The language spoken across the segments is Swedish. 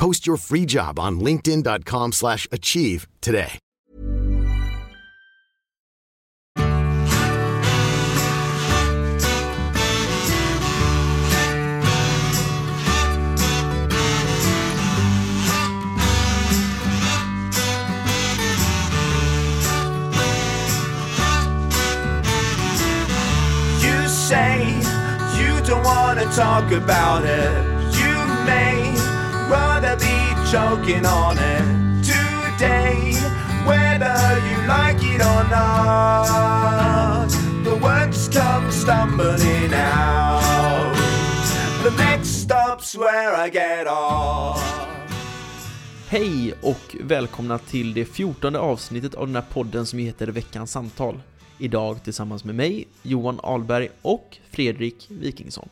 Post your free job on linkedin.com/achieve slash achieve today. You say you don't wanna talk about it. You may rather be choking on it today, whether you like it or not. The words come stumbling out. The next stop's where I get off. Hej och välkomna till det fjortonde avsnittet av den här podden som heter Veckans samtal. Idag tillsammans med mig, Johan Alberg och Fredrik Wikingsson.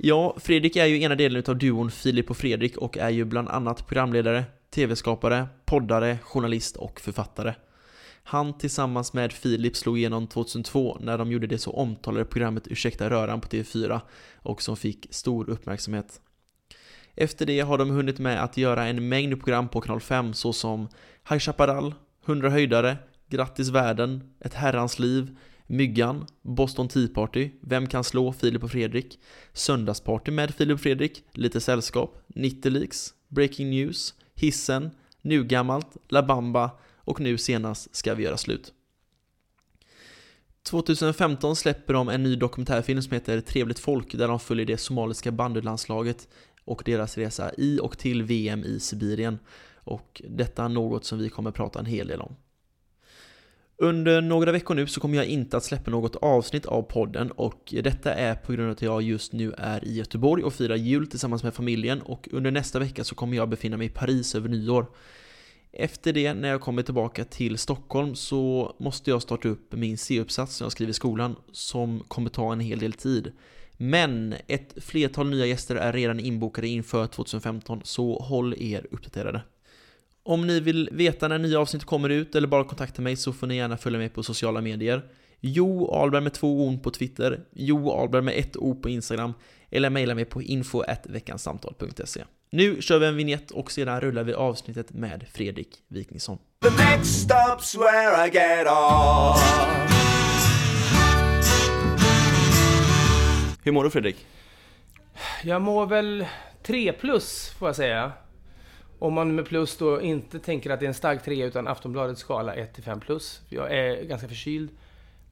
Ja, Fredrik är ju ena delen av duon Filip och Fredrik och är ju bland annat programledare, tv-skapare, poddare, journalist och författare. Han tillsammans med Filip slog igenom 2002 när de gjorde det så omtalade programmet Ursäkta röran på TV4 och som fick stor uppmärksamhet. Efter det har de hunnit med att göra en mängd program på kanal 5 såsom High Chaparral, 100 höjdare, Grattis världen, Ett herrans liv, Myggan, Boston Tea Party, Vem kan slå Filip och Fredrik, Söndagsparty med Filip och Fredrik, Lite sällskap, 90 Leaks, Breaking News, Hissen, Nu gammalt, La Bamba och nu senast Ska vi göra slut. 2015 släpper de en ny dokumentärfilm som heter Trevligt folk där de följer det somaliska bandylandslaget och deras resa i och till VM i Sibirien. Och detta är något som vi kommer prata en hel del om. Under några veckor nu så kommer jag inte att släppa något avsnitt av podden och detta är på grund av att jag just nu är i Göteborg och firar jul tillsammans med familjen och under nästa vecka så kommer jag befinna mig i Paris över nyår. Efter det, när jag kommer tillbaka till Stockholm så måste jag starta upp min C-uppsats som jag skriver i skolan som kommer ta en hel del tid. Men ett flertal nya gäster är redan inbokade inför 2015 så håll er uppdaterade. Om ni vill veta när nya avsnitt kommer ut eller bara kontakta mig så får ni gärna följa mig på sociala medier. Jo Alberg med två o på Twitter, Jo Alberg med ett o på Instagram eller mejla mig på info.veckansamtal.se. Nu kör vi en vignett och sedan rullar vi avsnittet med Fredrik Wikingsson. The next stop's where I get off. Hur mår du Fredrik? Jag mår väl 3 plus får jag säga. Om man med plus då inte tänker att det är en stark 3 utan Aftonbladets skala 1 till 5 plus. Jag är ganska förkyld.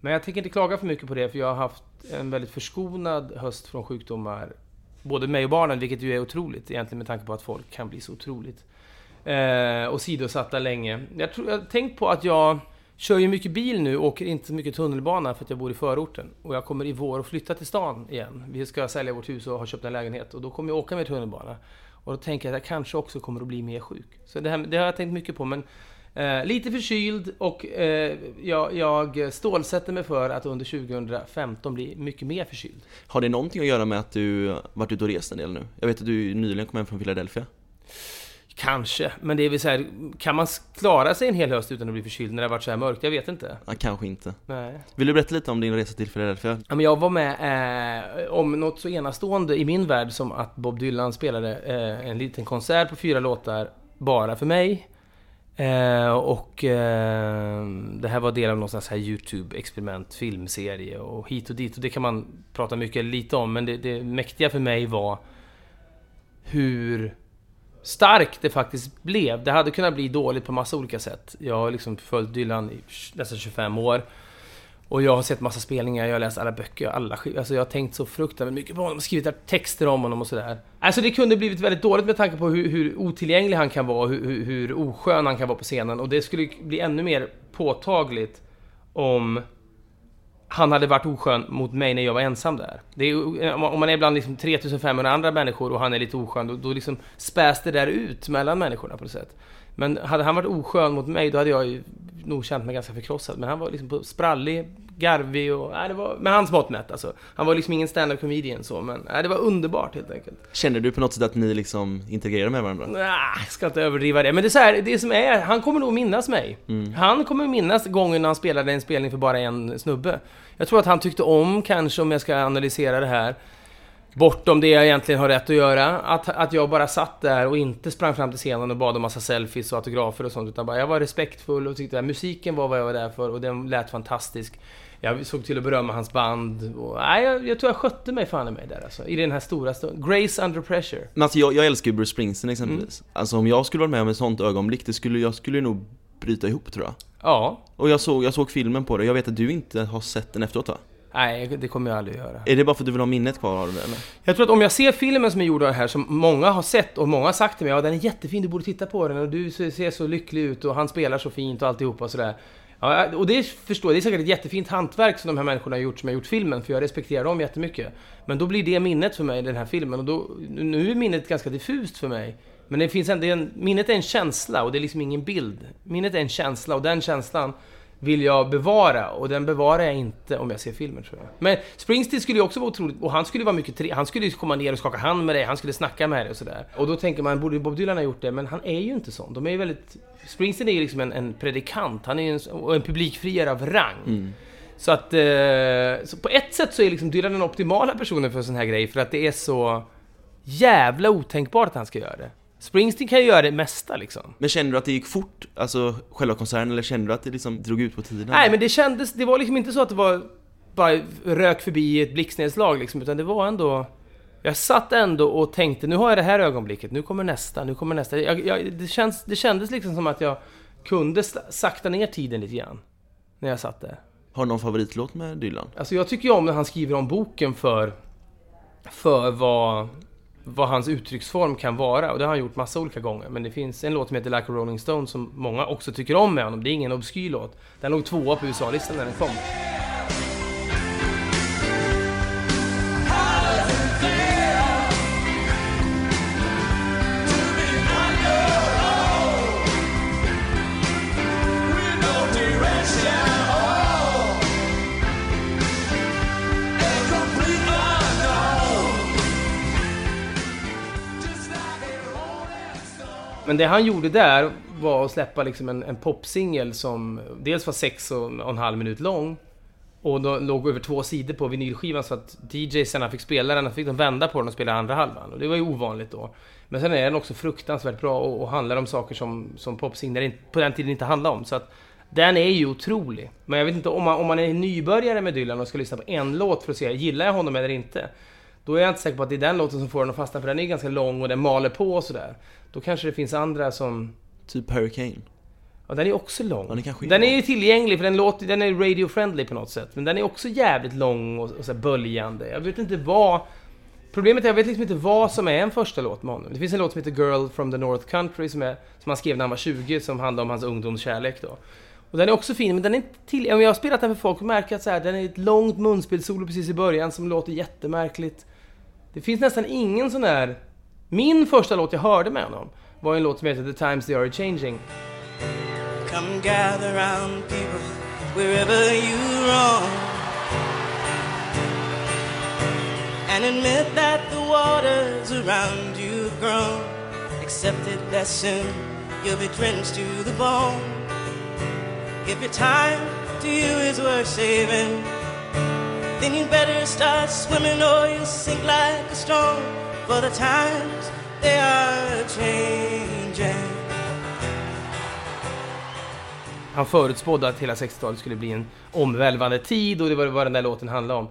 Men jag tänker inte klaga för mycket på det för jag har haft en väldigt förskonad höst från sjukdomar. Både mig och barnen, vilket ju är otroligt egentligen med tanke på att folk kan bli så otroligt eh, och sidosatta länge. Jag, tror, jag har tänkt på att jag kör ju mycket bil nu, åker inte så mycket tunnelbana för att jag bor i förorten. Och jag kommer i vår att flytta till stan igen. Vi ska sälja vårt hus och har köpt en lägenhet och då kommer jag åka med tunnelbana. Och då tänker jag att jag kanske också kommer att bli mer sjuk. Så det, här, det har jag tänkt mycket på. Men eh, lite förkyld och eh, jag, jag stålsätter mig för att under 2015 bli mycket mer förkyld. Har det någonting att göra med att du varit ute och rest en del nu? Jag vet att du nyligen kom hem från Philadelphia. Kanske, men det är väl så här, kan man klara sig en hel höst utan att bli förkyld när det har varit så här mörkt? Jag vet inte. Ja, kanske inte. Nej. Vill du berätta lite om din resa till Philadelphia? Ja, men jag var med eh, om något så enastående i min värld som att Bob Dylan spelade eh, en liten konsert på fyra låtar bara för mig. Eh, och eh, det här var del av någon sån här YouTube-experiment, filmserie och hit och dit. Och det kan man prata mycket eller lite om, men det, det mäktiga för mig var hur starkt det faktiskt blev. Det hade kunnat bli dåligt på massa olika sätt. Jag har liksom följt Dylan i nästan 25 år. Och jag har sett massa spelningar, jag har läst alla böcker, alla skivor. Alltså jag har tänkt så fruktansvärt mycket på honom, skrivit texter om honom och sådär. Alltså det kunde blivit väldigt dåligt med tanke på hur, hur otillgänglig han kan vara, och hur, hur oskön han kan vara på scenen. Och det skulle bli ännu mer påtagligt om han hade varit oskön mot mig när jag var ensam där. Det är, om man- är bland liksom 3500 andra människor och han är lite oskön, då, då liksom späs det där ut mellan människorna på något sätt. Men hade han varit oskön mot mig, då hade jag ju nog känt mig ganska förkrossad. Men han var liksom sprallig, garvig och... Nej, det var, med hans mått mätt alltså. Han var liksom ingen stand-up comedian så, men nej, det var underbart helt enkelt. Känner du på något sätt att ni liksom integrerar med varandra? Nej, jag ska inte överdriva det. Men det är så här, det som är, han kommer nog minnas mig. Han kommer minnas gången när han spelade en spelning för bara en snubbe. Jag tror att han tyckte om, kanske om jag ska analysera det här, bortom det jag egentligen har rätt att göra, att, att jag bara satt där och inte sprang fram till scenen och bad om massa selfies och autografer och sånt, utan bara jag var respektfull och tyckte att musiken var vad jag var där för och den lät fantastisk. Jag såg till att berömma hans band och, nej, jag, jag tror jag skötte mig fan i mig där alltså, i den här stora stunden. Grace under pressure. Men alltså jag, jag älskar ju Bruce Springsteen exempelvis. Alltså om jag skulle vara med om ett sånt ögonblick, det skulle, jag skulle nog bryta ihop tror jag. Ja, Och jag såg, jag såg filmen på det, jag vet att du inte har sett den efteråt va? Nej, det kommer jag aldrig göra. Är det bara för att du vill ha minnet kvar av det eller? Jag tror att om jag ser filmen som är gjord av det här, som många har sett och många har sagt till mig, ja den är jättefin, du borde titta på den och du ser så lycklig ut och han spelar så fint och alltihopa och sådär. Ja, och det förstår jag, det är säkert ett jättefint hantverk som de här människorna har gjort som har gjort filmen, för jag respekterar dem jättemycket. Men då blir det minnet för mig, den här filmen, och då, nu är minnet ganska diffust för mig. Men det finns ändå en, minnet är en känsla och det är liksom ingen bild. Minnet är en känsla och den känslan vill jag bevara och den bevarar jag inte om jag ser filmen tror jag. Men Springsteen skulle ju också vara otroligt, och han skulle vara mycket tre, han skulle ju komma ner och skaka hand med dig, han skulle snacka med dig och sådär. Och då tänker man, borde Bob Dylan ha gjort det? Men han är ju inte sån. De är ju väldigt... Springsteen är ju liksom en, en predikant, han är ju en, en publikfriare av rang. Så att, eh, så på ett sätt så är liksom Dylan den optimala personen för en sån här grej, för att det är så jävla otänkbart att han ska göra det. Springsteen kan ju göra det mesta liksom. Men kände du att det gick fort, alltså själva konserten, eller kände du att det liksom drog ut på tiden? Nej, men det kändes... Det var liksom inte så att det var bara rök förbi ett blixtnedslag liksom, utan det var ändå... Jag satt ändå och tänkte, nu har jag det här ögonblicket, nu kommer nästa, nu kommer nästa. Jag, jag, det, känns, det kändes liksom som att jag kunde sa- sakta ner tiden lite grann. När jag satt där. Har du någon favoritlåt med Dylan? Alltså jag tycker ju om när han skriver om boken för... För vad... Vad hans uttrycksform kan vara. Och det har han gjort massa olika gånger. Men det finns en låt som heter Like a Rolling Stone som många också tycker om med honom. Det är ingen obskyr låt. Den låg tvåa på USA-listan när den kom. Men det han gjorde där var att släppa liksom en, en popsingel som dels var sex och och en halv minut lång och då låg över två sidor på vinylskivan så att DJ fick spela den, fick de vända på den och spela andra halvan. Och det var ju ovanligt då. Men sen är den också fruktansvärt bra och, och handlar om saker som, som popsinglar på den tiden inte handlade om. Så att den är ju otrolig. Men jag vet inte, om man, om man är nybörjare med Dylan och ska lyssna på en låt för att se, gillar jag honom eller inte? Då är jag inte säker på att det är den låten som får den att fastna, för den är ganska lång och den maler på och sådär. Då kanske det finns andra som... Typ Hurricane? Ja, den är också lång. Ja, den kanske är den är ju tillgänglig, för den, låter, den är radio-friendly på något sätt. Men den är också jävligt lång och, och så böljande. Jag vet inte vad... Problemet är, jag vet liksom inte vad som är en första låt med honom. Det finns en låt som heter Girl from the North Country som, är, som han skrev när han var 20, som handlar om hans ungdomskärlek då. Och den är också fin, men den är inte till... Om jag har spelat den för folk och märker att så här, den är ett långt munspelssolo precis i början som låter jättemärkligt. Det finns nästan ingen sån där... Min första låt jag hörde med honom var en låt som heter The Times They Are Changing. Come gather round people wherever you roam and admit that the waters around you have grown. Accept it that soon you'll be drenched to the bone. If your time to you is worth saving, then you better start swimming or you'll sink like a stone. For the times they are changing. Han förutspådde att hela 60-talet skulle bli en omvälvande tid och det var vad den där låten handlade om.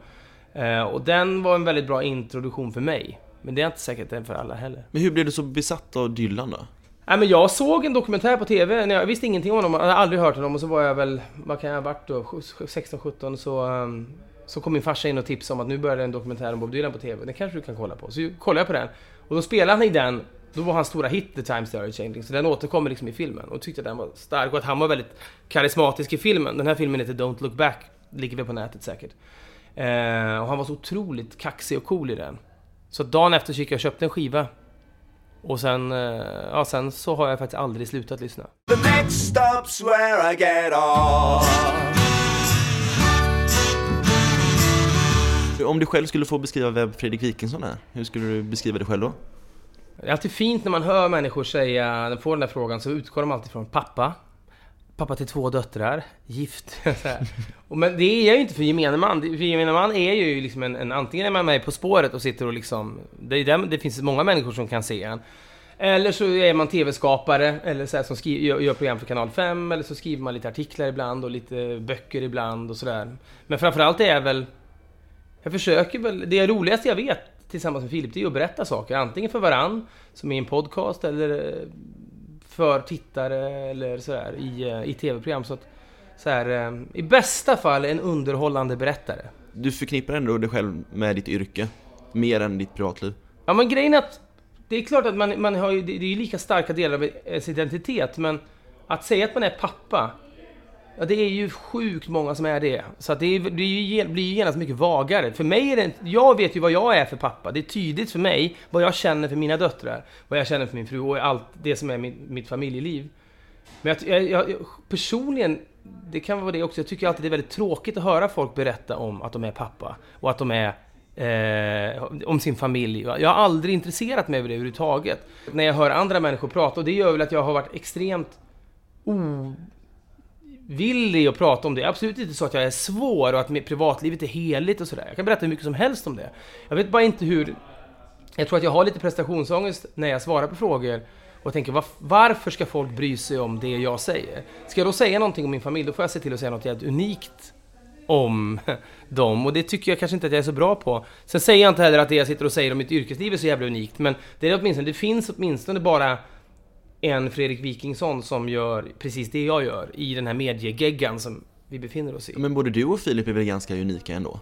Eh, och den var en väldigt bra introduktion för mig. Men det är inte säkert är för alla heller. Men hur blev du så besatt av Dylan då? Nej men jag såg en dokumentär på TV, när jag visste ingenting om honom, jag hade aldrig hört honom och så var jag väl, vad kan jag ha varit då, 16-17 så... Um, så kom min farsa in och tipsade om att nu började en dokumentär om Bob Dylan på TV, den kanske du kan kolla på. Så kollade jag på den. Och då spelade han i den, då var hans stora hit The Times They Are Changing. så den återkommer liksom i filmen. Och tyckte att den var stark och att han var väldigt karismatisk i filmen. Den här filmen heter Don't Look Back, ligger väl på nätet säkert. Eh, och han var så otroligt kaxig och cool i den. Så dagen efter så gick jag och köpte en skiva. Och sen, eh, ja, sen så har jag faktiskt aldrig slutat lyssna. The next stop's where I get off. Om du själv skulle få beskriva vem Fredrik Wikingsson är, hur skulle du beskriva dig själv då? Det är alltid fint när man hör människor säga, de får den där frågan, så utgår de alltid från pappa. Pappa till två döttrar, gift. så här. Och Men det är jag ju inte för gemene man. För gemene man är ju liksom en, en antingen är man med På spåret och sitter och liksom... Det, är där, det finns många människor som kan se en. Eller så är man TV-skapare, eller så här, som skriver, gör, gör program för Kanal 5, eller så skriver man lite artiklar ibland och lite böcker ibland och sådär. Men framförallt är jag väl... Jag försöker väl... Det roligaste jag vet tillsammans med Filip, det är att berätta saker. Antingen för varann, som i en podcast, eller eh, för tittare eller sådär i, eh, i TV-program. Så att, så här, eh, I bästa fall en underhållande berättare. Du förknippar ändå dig själv med ditt yrke, mer än ditt privatliv. Ja men grejen är att det är klart att man, man har ju, det är ju lika starka delar av ens identitet, men att säga att man är pappa, ja det är ju sjukt många som är det. Så att det är, det är ju, blir ju genast mycket vagare. För mig är det jag vet ju vad jag är för pappa. Det är tydligt för mig vad jag känner för mina döttrar, vad jag känner för min fru och allt det som är mitt, mitt familjeliv. Men jag, jag, jag, personligen, det kan vara det också, jag tycker alltid det är väldigt tråkigt att höra folk berätta om att de är pappa och att de är eh, om sin familj. Jag har aldrig intresserat mig för det överhuvudtaget. När jag hör andra människor prata, och det gör väl att jag har varit extremt villig att prata om det. Absolut inte så att jag är svår och att mitt privatlivet är heligt och sådär. Jag kan berätta hur mycket som helst om det. Jag vet bara inte hur... Jag tror att jag har lite prestationsångest när jag svarar på frågor och tänker varför ska folk bry sig om det jag säger? Ska jag då säga någonting om min familj, då får jag se till att säga något jävligt unikt om dem och det tycker jag kanske inte att jag är så bra på. Sen säger jag inte heller att det jag sitter och säger om mitt yrkesliv är så jävla unikt, men det är åtminstone, det finns åtminstone bara en Fredrik Wikingsson som gör precis det jag gör i den här mediegeggan som vi befinner oss i. Men både du och Filip är väl ganska unika ändå?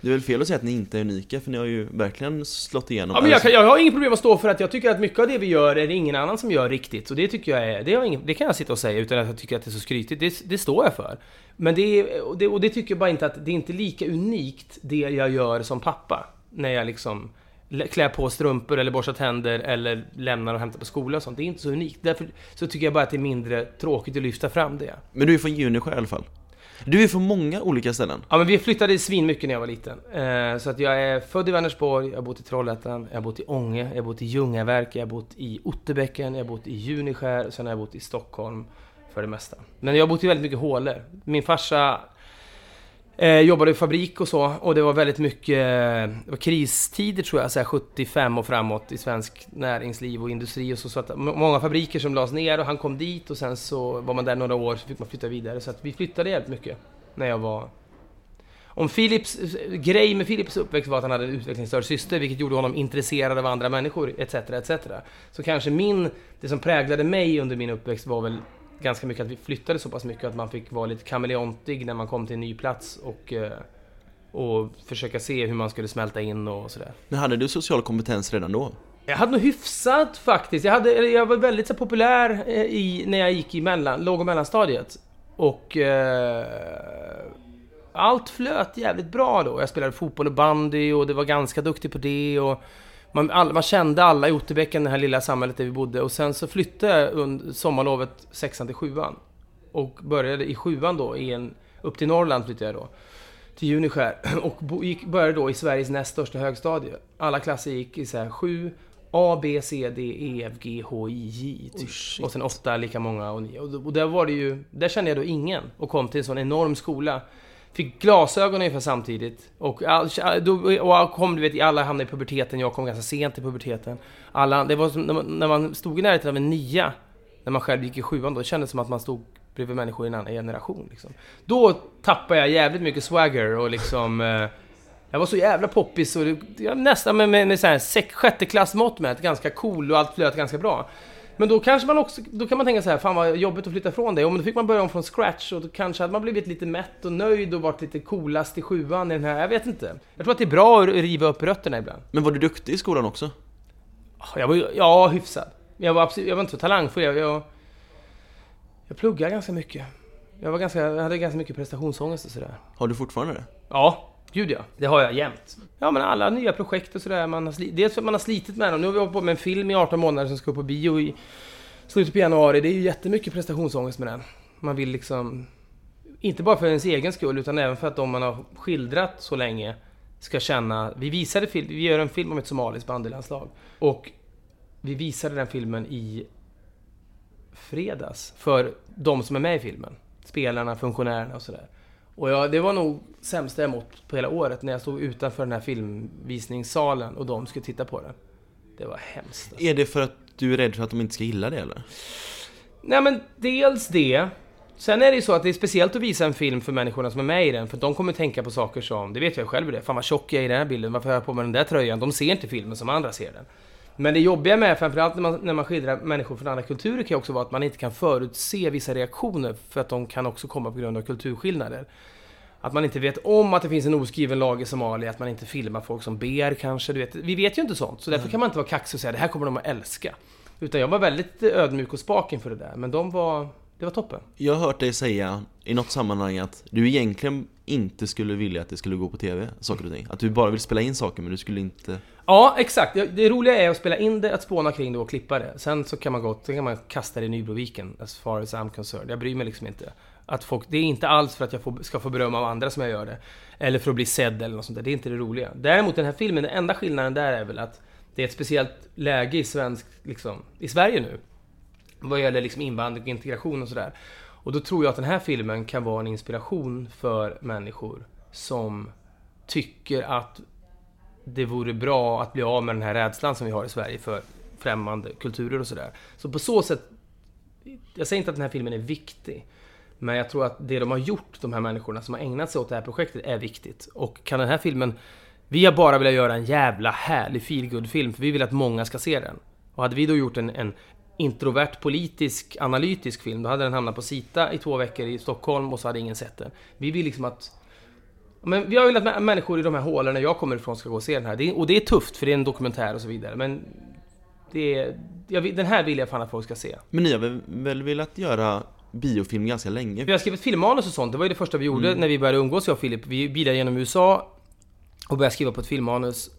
Det är väl fel att säga att ni inte är unika, för ni har ju verkligen slått igenom. Ja, men jag, kan, jag har inget problem att stå för att jag tycker att mycket av det vi gör är det ingen annan som gör riktigt. Och det tycker jag är, det, har ingen, det kan jag sitta och säga utan att jag tycker att det är så skrytigt. Det, det står jag för. Men det, och det, och det tycker jag bara inte att det är inte lika unikt det jag gör som pappa. När jag liksom lä- klär på strumpor eller borstar tänder eller lämnar och hämtar på skolan och sånt. Det är inte så unikt. Därför så tycker jag bara att det är mindre tråkigt att lyfta fram det. Men du är från Junisjö i alla fall? Du är från många olika ställen. Ja men vi flyttade svin mycket när jag var liten. Eh, så att jag är född i Vänersborg, jag har bott i Trollhättan, jag har bott i Ånge, jag har bott i Ljungaverk, jag har bott i Otterbäcken, jag har bott i Juniskär, sen har jag bott i Stockholm för det mesta. Men jag har bott i väldigt mycket hålor. Min farsa eh, jobbade i fabrik och så och det var väldigt mycket det var kristider tror jag, så här 75 och framåt i svensk näringsliv och industri och så. så att många fabriker som lades ner och han kom dit och sen så var man där några år så fick man flytta vidare. Så att vi flyttade jävligt mycket när jag var om Philips eh, grej med Philips uppväxt var att han hade en utvecklingsstörd syster, vilket gjorde honom intresserad av andra människor, etc. etc. Så kanske min, det som präglade mig under min uppväxt var väl ganska mycket att vi flyttade så pass mycket att man fick vara lite kameleontig när man kom till en ny plats och, eh, och försöka se hur man skulle smälta in och sådär. Men hade du social kompetens redan då? Jag hade nog hyfsat faktiskt. Jag, hade, jag var väldigt så populär eh, i, när jag gick i mellan, låg och mellanstadiet. Och eh, allt flöt jävligt bra då. Jag spelade fotboll och bandy och det var ganska duktig på det. Och man, all, man kände alla i Otterbäcken, det här lilla samhället där vi bodde. Och sen så flyttade jag under sommarlovet sexan till sjuan. Och började i sjuan då, i en, upp till Norrland flyttade jag då till Juniskär och bo, gick, började då i Sveriges näst största högstadie. Alla klasser gick i så här 7 A, B, C, D, E, F, G, H, I, J. Typ. och sen åtta lika många och nio. Och, och där var det ju, där kände jag då ingen och kom till en sån enorm skola. Fick glasögon ungefär samtidigt. Och, all, då, och kom, du vet, alla hamnade i puberteten, jag kom ganska sent i puberteten. Alla, det var som, när, man, när man stod i närheten av en nia, när man själv gick i sjuan, då kändes det som att man stod bredvid människor i en annan generation. Liksom. Då tappade jag jävligt mycket swagger och liksom... Eh, Jag var så jävla poppis och det, jag nästan med, med, med så här med, ganska cool och allt flöt ganska bra. Men då kanske man också, då kan man tänka så här, fan vad jobbigt att flytta från det. Och då fick man börja om från scratch och då kanske hade man blivit lite mätt och nöjd och varit lite coolast i sjuan i den här, jag vet inte. Jag tror att det är bra att riva upp rötterna ibland. Men var du duktig i skolan också? Jag var ja, hyfsad. Men jag var, absolut, jag var inte så talangfull. Jag, jag, jag pluggade ganska mycket. Jag, var ganska, jag hade ganska mycket prestationsångest och sådär. Har du fortfarande det? Ja, gud ja. Det har jag jämt. Ja, men alla nya projekt och sådär. Man har sli- dels för att man har slitit med dem. Nu har vi hållit på med en film i 18 månader som ska upp på bio i slutet på januari. Det är ju jättemycket prestationsångest med den. Man vill liksom... Inte bara för ens egen skull, utan även för att de man har skildrat så länge ska känna... Vi visade film, vi gör en film om ett somaliskt bandylandslag. Och vi visade den filmen i fredags för de som är med i filmen. Spelarna, funktionärerna och sådär. Och ja, det var nog sämsta jag mått på hela året när jag stod utanför den här filmvisningssalen och de skulle titta på den. Det var hemskt. Alltså. Är det för att du är rädd för att de inte ska gilla det eller? Nej men dels det. Sen är det ju så att det är speciellt att visa en film för människorna som är med i den, för de kommer tänka på saker som, det vet jag själv det fan vad tjock jag är i den här bilden, varför har jag på mig den där tröjan? De ser inte filmen som andra ser den. Men det jobbiga med, framförallt när man, när man skildrar människor från andra kulturer, kan ju också vara att man inte kan förutse vissa reaktioner, för att de kan också komma på grund av kulturskillnader. Att man inte vet om att det finns en oskriven lag i Somalia, att man inte filmar folk som ber kanske, du vet. Vi vet ju inte sånt, så därför kan man inte vara kaxig och säga det här kommer de att älska. Utan jag var väldigt ödmjuk och spak inför det där, men de var, det var toppen. Jag har hört dig säga i något sammanhang att du egentligen inte skulle vilja att det skulle gå på TV, saker och ting. Att du bara vill spela in saker men du skulle inte... Ja, exakt. Det- Det roliga är att spela in det, att spåna kring det och klippa det. Sen så kan man gå, sen kan man kasta det i Nybroviken, as far as I'm concerned. Jag bryr mig liksom inte. Att folk, det är inte alls för att jag får, ska få beröm av andra som jag gör det. Eller för att bli sedd eller något sånt där. Det är inte det roliga. Däremot den här filmen, den enda skillnaden där är väl att det är ett speciellt läge i svensk, liksom, i Sverige nu. Vad gäller liksom invandring och integration och sådär. Och då tror jag att den här filmen kan vara en inspiration för människor som tycker att det vore bra att bli av med den här rädslan som vi har i Sverige för främmande kulturer och sådär. Så på så sätt, jag säger inte att den här filmen är viktig, men jag tror att det de har gjort, de här människorna som har ägnat sig åt det här projektet, är viktigt. Och kan den här filmen... Vi har bara velat göra en jävla härlig feelgood film för vi vill att många ska se den. Och hade vi då gjort en, en introvert politisk analytisk film, då hade den hamnat på Sita i två veckor i Stockholm och så hade ingen sett den. Vi vill liksom att men vi har velat att människor i de här hålorna jag kommer ifrån ska gå och se den här. Det är, och det är tufft för det är en dokumentär och så vidare. Men det är, jag, den här vill jag fan att folk ska se. Men ni har väl, väl velat göra biofilm ganska länge? Vi har skrivit filmmanus och sånt. Det var ju det första vi gjorde när vi började umgås jag och Filip. Vi bilade genom USA och började skriva på ett filmmanus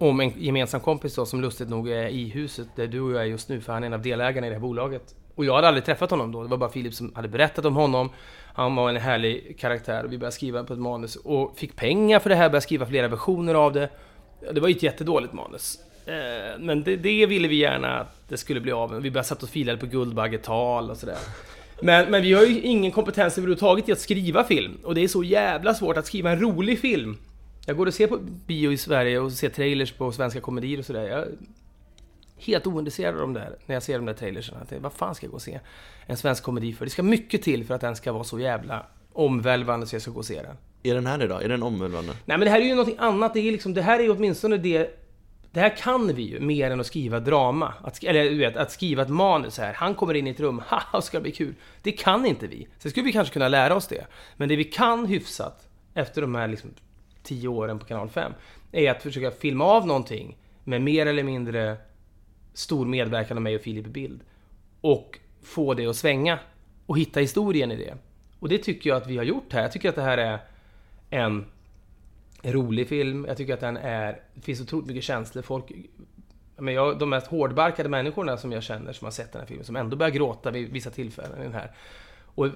om en gemensam kompis då, som lustigt nog är i huset där du och jag är just nu, för han är en av delägarna i det här bolaget. Och jag hade aldrig träffat honom då, det var bara Filip som hade berättat om honom. Han var en härlig karaktär och vi började skriva på ett manus och fick pengar för det här, började skriva flera versioner av det. Det var ju ett jättedåligt manus. Eh, men det, det ville vi gärna att det skulle bli av. Vi började sätta och filade på Guldbaggetal och sådär. Men, men vi har ju ingen kompetens överhuvudtaget i att skriva film. Och det är så jävla svårt att skriva en rolig film. Jag går och ser på bio i Sverige och ser trailers på svenska komedier och sådär. Jag är helt ointresserad av de där, när jag ser de där trailersen. Att det- Vad fan ska jag gå och se en svensk komedi för? Det ska mycket till för att den ska vara så jävla omvälvande så jag ska gå och se den. Är den här det då? Är den omvälvande? Nej men det här är ju någonting annat. Det, är liksom, det här är ju åtminstone det... Det här kan vi ju mer än att skriva drama. Att, eller du vet, att skriva ett manus här. Han kommer in i ett rum, haha, ska det bli kul. Det kan inte vi. Sen skulle vi kanske kunna lära oss det. Men det vi kan hyfsat, efter de här liksom, tio åren på kanal 5, är att försöka filma av någonting med mer eller mindre stor medverkan av mig och Filip i bild. Och få det att svänga. Och hitta historien i det. Och det tycker jag att vi har gjort här. Jag tycker att det här är en rolig film. Jag tycker att den är... Det finns otroligt mycket känslor. Folk... Men jag, de mest hårdbarkade människorna som jag känner som har sett den här filmen, som ändå börjar gråta vid vissa tillfällen i den här. Och,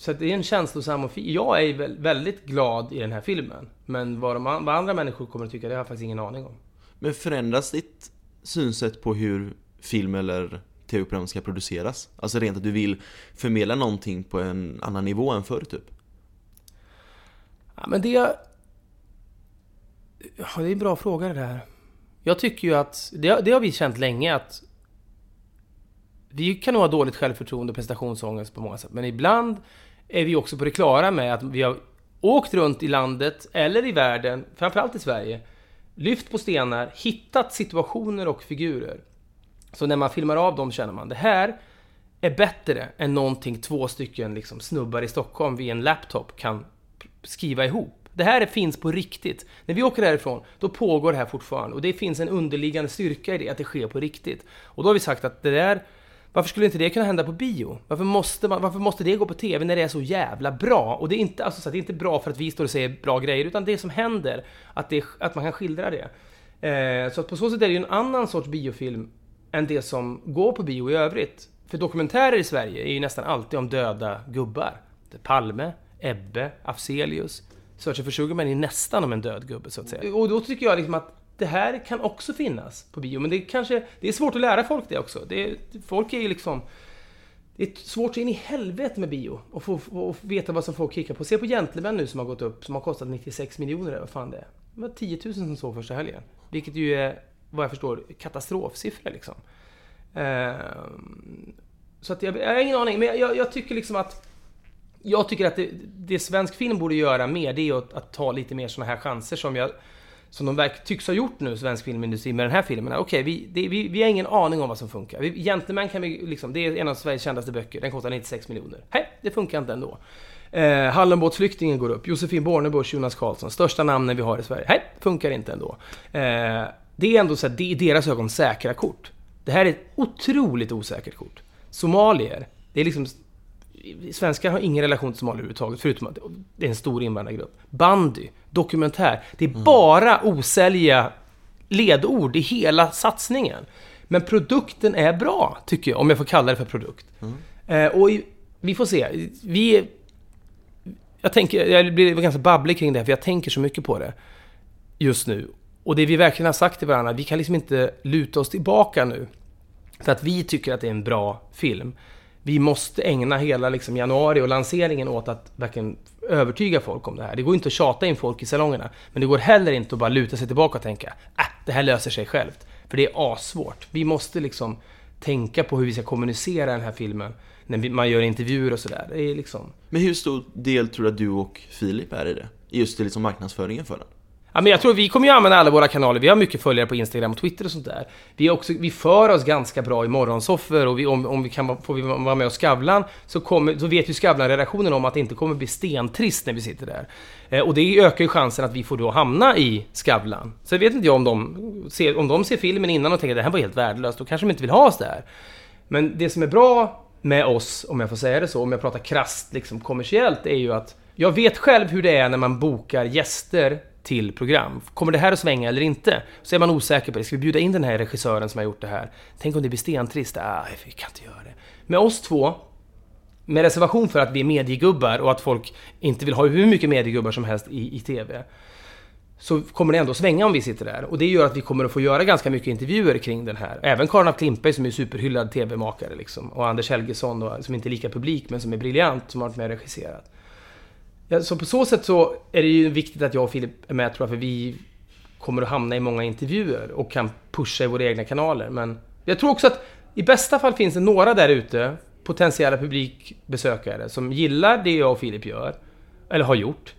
så det är en känslosam och fi- Jag är väl- väldigt glad i den här filmen. Men vad, de, vad andra människor kommer att tycka, det har jag faktiskt ingen aning om. Men förändras ditt synsätt på hur film eller tv-program ska produceras? Alltså rent att du vill förmedla någonting på en annan nivå än förr typ? Ja, men det... Ja, det är en bra fråga det där. Jag tycker ju att... Det, det har vi känt länge att... Vi kan nog ha dåligt självförtroende och prestationsångest på många sätt, men ibland är vi också på det klara med att vi har åkt runt i landet, eller i världen, framförallt i Sverige, lyft på stenar, hittat situationer och figurer. Så när man filmar av dem känner man, det här är bättre än någonting två stycken liksom, snubbar i Stockholm vid en laptop kan skriva ihop. Det här finns på riktigt. När vi åker härifrån, då pågår det här fortfarande. Och det finns en underliggande styrka i det, att det sker på riktigt. Och då har vi sagt att det där, varför skulle inte det kunna hända på bio? Varför måste, man, varför måste det gå på TV när det är så jävla bra? Och det är inte, alltså, så det är inte bra för att vi står och säger bra grejer, utan det som händer, att, det, att man kan skildra det. Eh, så att på så sätt är det ju en annan sorts biofilm än det som går på bio i övrigt. För dokumentärer i Sverige är ju nästan alltid om döda gubbar. Palme, Ebbe, Afzelius. Search for Sugarman är nästan om en död gubbe, så att säga. Och då tycker jag liksom att det här kan också finnas på bio, men det är kanske... Det är svårt att lära folk det också. Det folk är ju liksom... Det är svårt så in i helvete med bio och få, få veta vad som folk kickar på. Se på Gentlemen nu som har gått upp, som har kostat 96 miljoner eller vad fan det är. Det var 10 000 som såg första helgen. Vilket ju är, vad jag förstår, katastrofsiffror liksom. Ehm, så att jag, jag har ingen aning, men jag, jag tycker liksom att jag tycker att det, det svensk film borde göra mer, det är att, att ta lite mer såna här chanser som jag som de verk, tycks ha gjort nu, svensk filmindustri, med den här filmen. Okej, okay, vi, vi, vi har ingen aning om vad som funkar. Vi, Gentleman kan vi liksom, det är en av Sveriges kändaste böcker. Den kostar 96 miljoner. Nej, det funkar inte ändå. Eh, Hallenbåtsflyktingen går upp. Josefin Bornebusch, Jonas Karlsson. Största namnen vi har i Sverige. Nej, funkar inte ändå. Eh, det är ändå så att det är i deras ögon säkra kort. Det här är ett otroligt osäkert kort. Somalier, det är liksom Svenskar har ingen relation till Somalia överhuvudtaget, förutom att det är en stor invandrargrupp. Bandy, dokumentär. Det är mm. bara osälja ledord i hela satsningen. Men produkten är bra, tycker jag, om jag får kalla det för produkt. Mm. Eh, och vi får se. Vi... Jag tänker, jag blir ganska babblig kring det här, för jag tänker så mycket på det just nu. Och det vi verkligen har sagt till varandra, vi kan liksom inte luta oss tillbaka nu. För att vi tycker att det är en bra film vi måste ägna hela liksom, januari och lanseringen åt att verkligen övertyga folk om det här. Det går inte att tjata in folk i salongerna. Men det går heller inte att bara luta sig tillbaka och tänka äh, det här löser sig självt. För det är assvårt. Vi måste liksom tänka på hur vi ska kommunicera den här filmen när man gör intervjuer och sådär. Liksom... Men hur stor del tror du att du och Filip är i det? Just i liksom marknadsföringen för den? Ja, men jag tror vi kommer ju använda alla våra kanaler. Vi har mycket följare på Instagram och Twitter och sånt där. Vi, är också, vi för oss ganska bra i morgonsoffer och vi, om, om vi kan får vi vara med och Skavlan så, kommer, så vet ju Skavlan-redaktionen om att det inte kommer bli stentrist när vi sitter där. Eh, och det ökar ju chansen att vi får då hamna i Skavlan. Så jag vet inte jag om de, ser, om de ser filmen innan och tänker att det här var helt värdelöst, då kanske de inte vill ha oss där. Men det som är bra med oss, om jag får säga det så, om jag pratar krasst liksom kommersiellt, är ju att jag vet själv hur det är när man bokar gäster till program. Kommer det här att svänga eller inte? Så är man osäker på det. Ska vi bjuda in den här regissören som har gjort det här? Tänk om det blir stentrist? Ah, vi kan inte göra det. Med oss två, med reservation för att vi är mediegubbar och att folk inte vill ha hur mycket mediegubbar som helst i, i TV. Så kommer det ändå svänga om vi sitter där. Och det gör att vi kommer att få göra ganska mycket intervjuer kring den här. Även Karin af Klintberg som är superhyllad TV-makare liksom. Och Anders Helgesson då, som inte är lika publik men som är briljant, som har varit med och regisserat. Ja, så på så sätt så är det ju viktigt att jag och Filip är med tror jag, för vi kommer att hamna i många intervjuer och kan pusha i våra egna kanaler. Men jag tror också att i bästa fall finns det några där ute, potentiella publikbesökare, som gillar det jag och Filip gör, eller har gjort.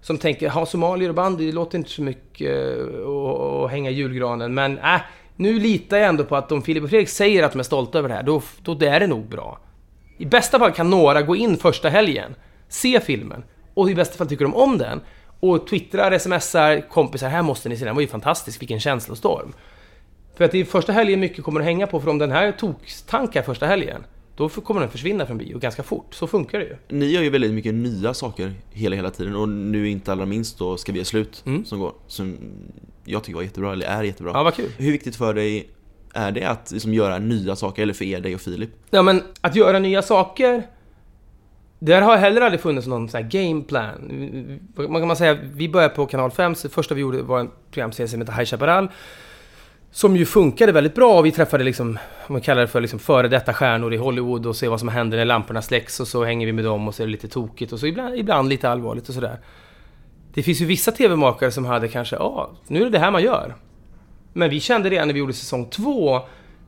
Som tänker, ha somalier och bandy, det låter inte så mycket eh, att hänga i julgranen, men äh, nu litar jag ändå på att om Filip och Fredrik säger att de är stolta över det här, då, då är det nog bra. I bästa fall kan några gå in första helgen, se filmen, och i bästa fall tycker de om den och twittrar, smsar kompisar, här måste ni se den, var ju fantastisk, vilken känslostorm. För att det är första helgen mycket kommer att hänga på, för om den här toktankar första helgen, då kommer den försvinna från bio ganska fort. Så funkar det ju. Ni gör ju väldigt mycket nya saker hela, hela tiden och nu inte allra minst då Ska vi göra slut mm. som går. Som jag tycker var jättebra, eller är jättebra. Ja, vad kul. Hur viktigt för dig är det att liksom göra nya saker, eller för er, dig och Filip? Ja men, att göra nya saker där har heller aldrig funnits någon sån här gameplan. Man kan man säga, vi började på kanal 5, så det första vi gjorde var en programserie som heter High Chaparral. Som ju funkade väldigt bra. och Vi träffade liksom, man kallar det för liksom före detta stjärnor i Hollywood och ser vad som händer när lamporna släcks och så hänger vi med dem och så är det lite tokigt och så ibland, ibland lite allvarligt och sådär. Det finns ju vissa TV-makare som hade kanske, ja, nu är det det här man gör. Men vi kände redan när vi gjorde säsong två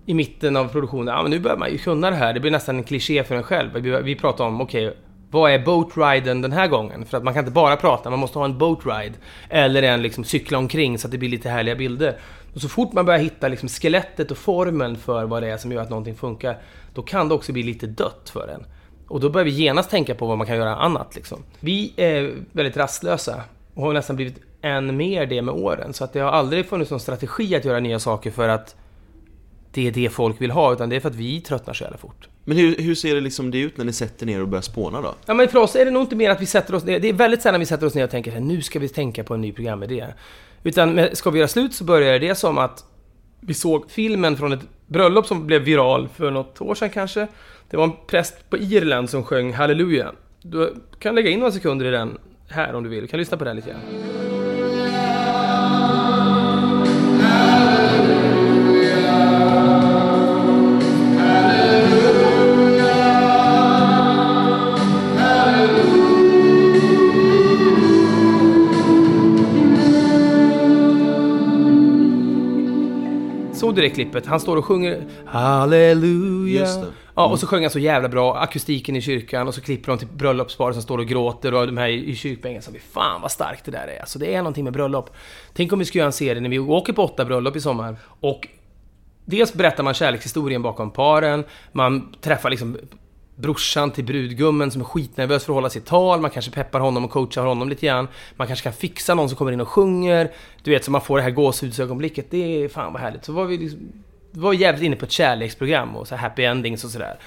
i mitten av produktionen, ja men nu börjar man ju kunna det här. Det blir nästan en kliché för en själv. Vi, vi pratar om, okej, okay, Vad är boatriden den här gången? För att man kan inte bara prata, man måste ha en boatride. Eller en liksom cykla omkring så att det blir lite härliga bilder. Och så fort man börjar hitta liksom skelettet och formeln för vad det är som gör att någonting funkar, då kan det också bli lite dött för en. Och då börjar vi genast tänka på vad man kan göra annat. Liksom. Vi är väldigt rastlösa och har nästan blivit än mer det med åren. Så att det har aldrig funnits någon strategi att göra nya saker för att det är det folk vill ha, utan det är för att vi tröttnar så jävla fort. Men hur, hur ser det liksom det ut när ni sätter ner och börjar spåna då? Ja men för oss är det nog inte mer att vi sätter oss ner, det är väldigt sällan vi sätter oss ner och tänker nu ska vi tänka på en ny programidé. Utan ska vi göra slut så börjar det som att vi såg filmen från ett bröllop som blev viral för något år sedan kanske. Det var en präst på Irland som sjöng Halleluja. Du kan lägga in några sekunder i den här om du vill. Du kan lyssna på den lite grann. Såg du det klippet? Han står och sjunger Halleluja. Ja, och så sjöng han så jävla bra, akustiken i kyrkan och så klipper de till bröllopsparet som står och gråter och de här i kyrkbänken som Fan vad starkt det där är. Alltså det är någonting med bröllop. Tänk om vi skulle göra en serie när vi åker på åtta bröllop i sommar och Dels berättar man kärlekshistorien bakom paren, man träffar liksom brorsan till brudgummen som är skitnervös för att hålla sitt tal, man kanske peppar honom och coachar honom lite grann. Man kanske kan fixa någon som kommer in och sjunger. Du vet, så man får det här gåshudsögonblicket. Det är fan vad härligt. Så var vi liksom, var jävligt inne på ett kärleksprogram och så happy endings och sådär.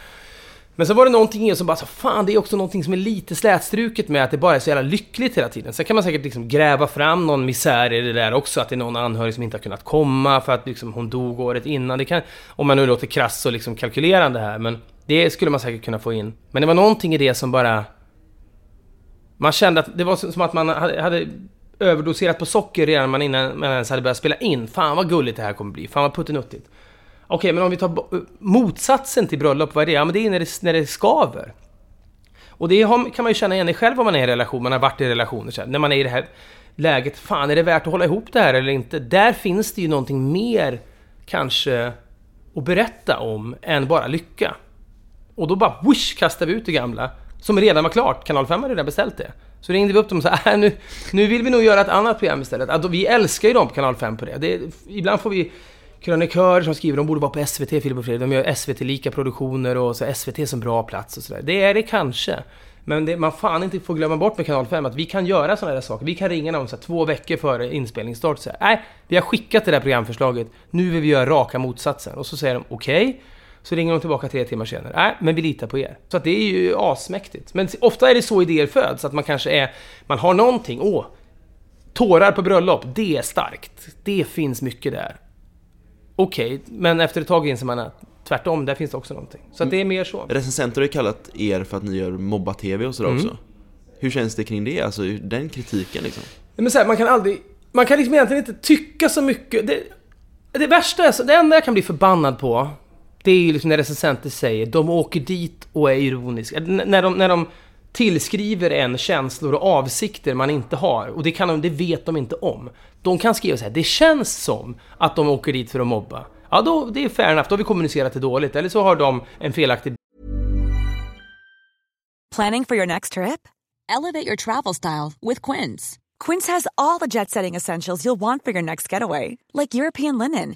Men så var det någonting i som bara så fan det är också någonting som är lite slätstruket med att det bara är så jävla lyckligt hela tiden. Sen kan man säkert liksom gräva fram någon misär i det där också, att det är någon anhörig som inte har kunnat komma för att liksom hon dog året innan. Det kan, om man nu låter krass och liksom kalkylerande här, men det skulle man säkert kunna få in. Men det var någonting i det som bara... Man kände att det var som att man hade, överdoserat på socker redan man innan man ens hade börjat spela in. Fan vad gulligt det här kommer bli, fan vad puttinuttigt. Okej, men om vi tar motsatsen till bröllop, vad är det? Ja, men det är när det, när det skaver. Och det har, kan man ju känna igen i själv om man är i en relation, man har varit i relationer så här, När man är i det här läget, fan är det värt att hålla ihop det här eller inte? Där finns det ju någonting mer, kanske, att berätta om än bara lycka. Och då bara whoosh Kastade vi ut det gamla, som redan var klart. Kanal 5 hade redan beställt det. Så ringde vi upp dem och sa äh, nu, nu vill vi nog göra ett annat program istället. Alltså, vi älskar ju dem på Kanal 5 på det. det ibland får vi krönikörer som skriver de borde vara på SVT, Filip och Fredrik. De gör SVT-lika produktioner och så SVT som bra plats och sådär. Det är det kanske. Men det, man fan inte får glömma bort med Kanal 5 att vi kan göra sådana där saker. Vi kan ringa någon så här, två veckor före inspelningsstart och säga nej, vi har skickat det där programförslaget. Nu vill vi göra raka motsatsen. Och så säger de okej. Okay. Så ringer de tillbaka tre timmar senare. Nej, men vi litar på er. Så att det är ju asmäktigt. Men ofta är det så idéer föds, att man kanske är... Man har någonting. Åh! Tårar på bröllop, det är starkt. Det finns mycket där. Okej, okay, men efter ett tag inser man att tvärtom, där finns det också någonting. Så att det är mer så. Recensenter har ju kallat er för att ni gör mobba-tv och sådär Mm. också. Hur känns det kring det? Alltså den kritiken liksom? Men så här, man kan aldrig... Man kan liksom egentligen inte tycka så mycket. Det, det värsta är så, det enda jag kan bli förbannad på, det är ju liksom när recensenter säger de åker dit och är ironiska. N- när, de, när de tillskriver en känslor och avsikter man inte har. Och det, kan de, det vet de inte om. De kan skriva så här, det känns som att de åker dit för att mobba. Ja, då, det är fair enough, då har vi kommunicerat det dåligt. Eller så har de en felaktig Planning for your next trip? Elevate your travel style with Quince. Quince has all the jet setting essentials you'll want for your next getaway, like European linen,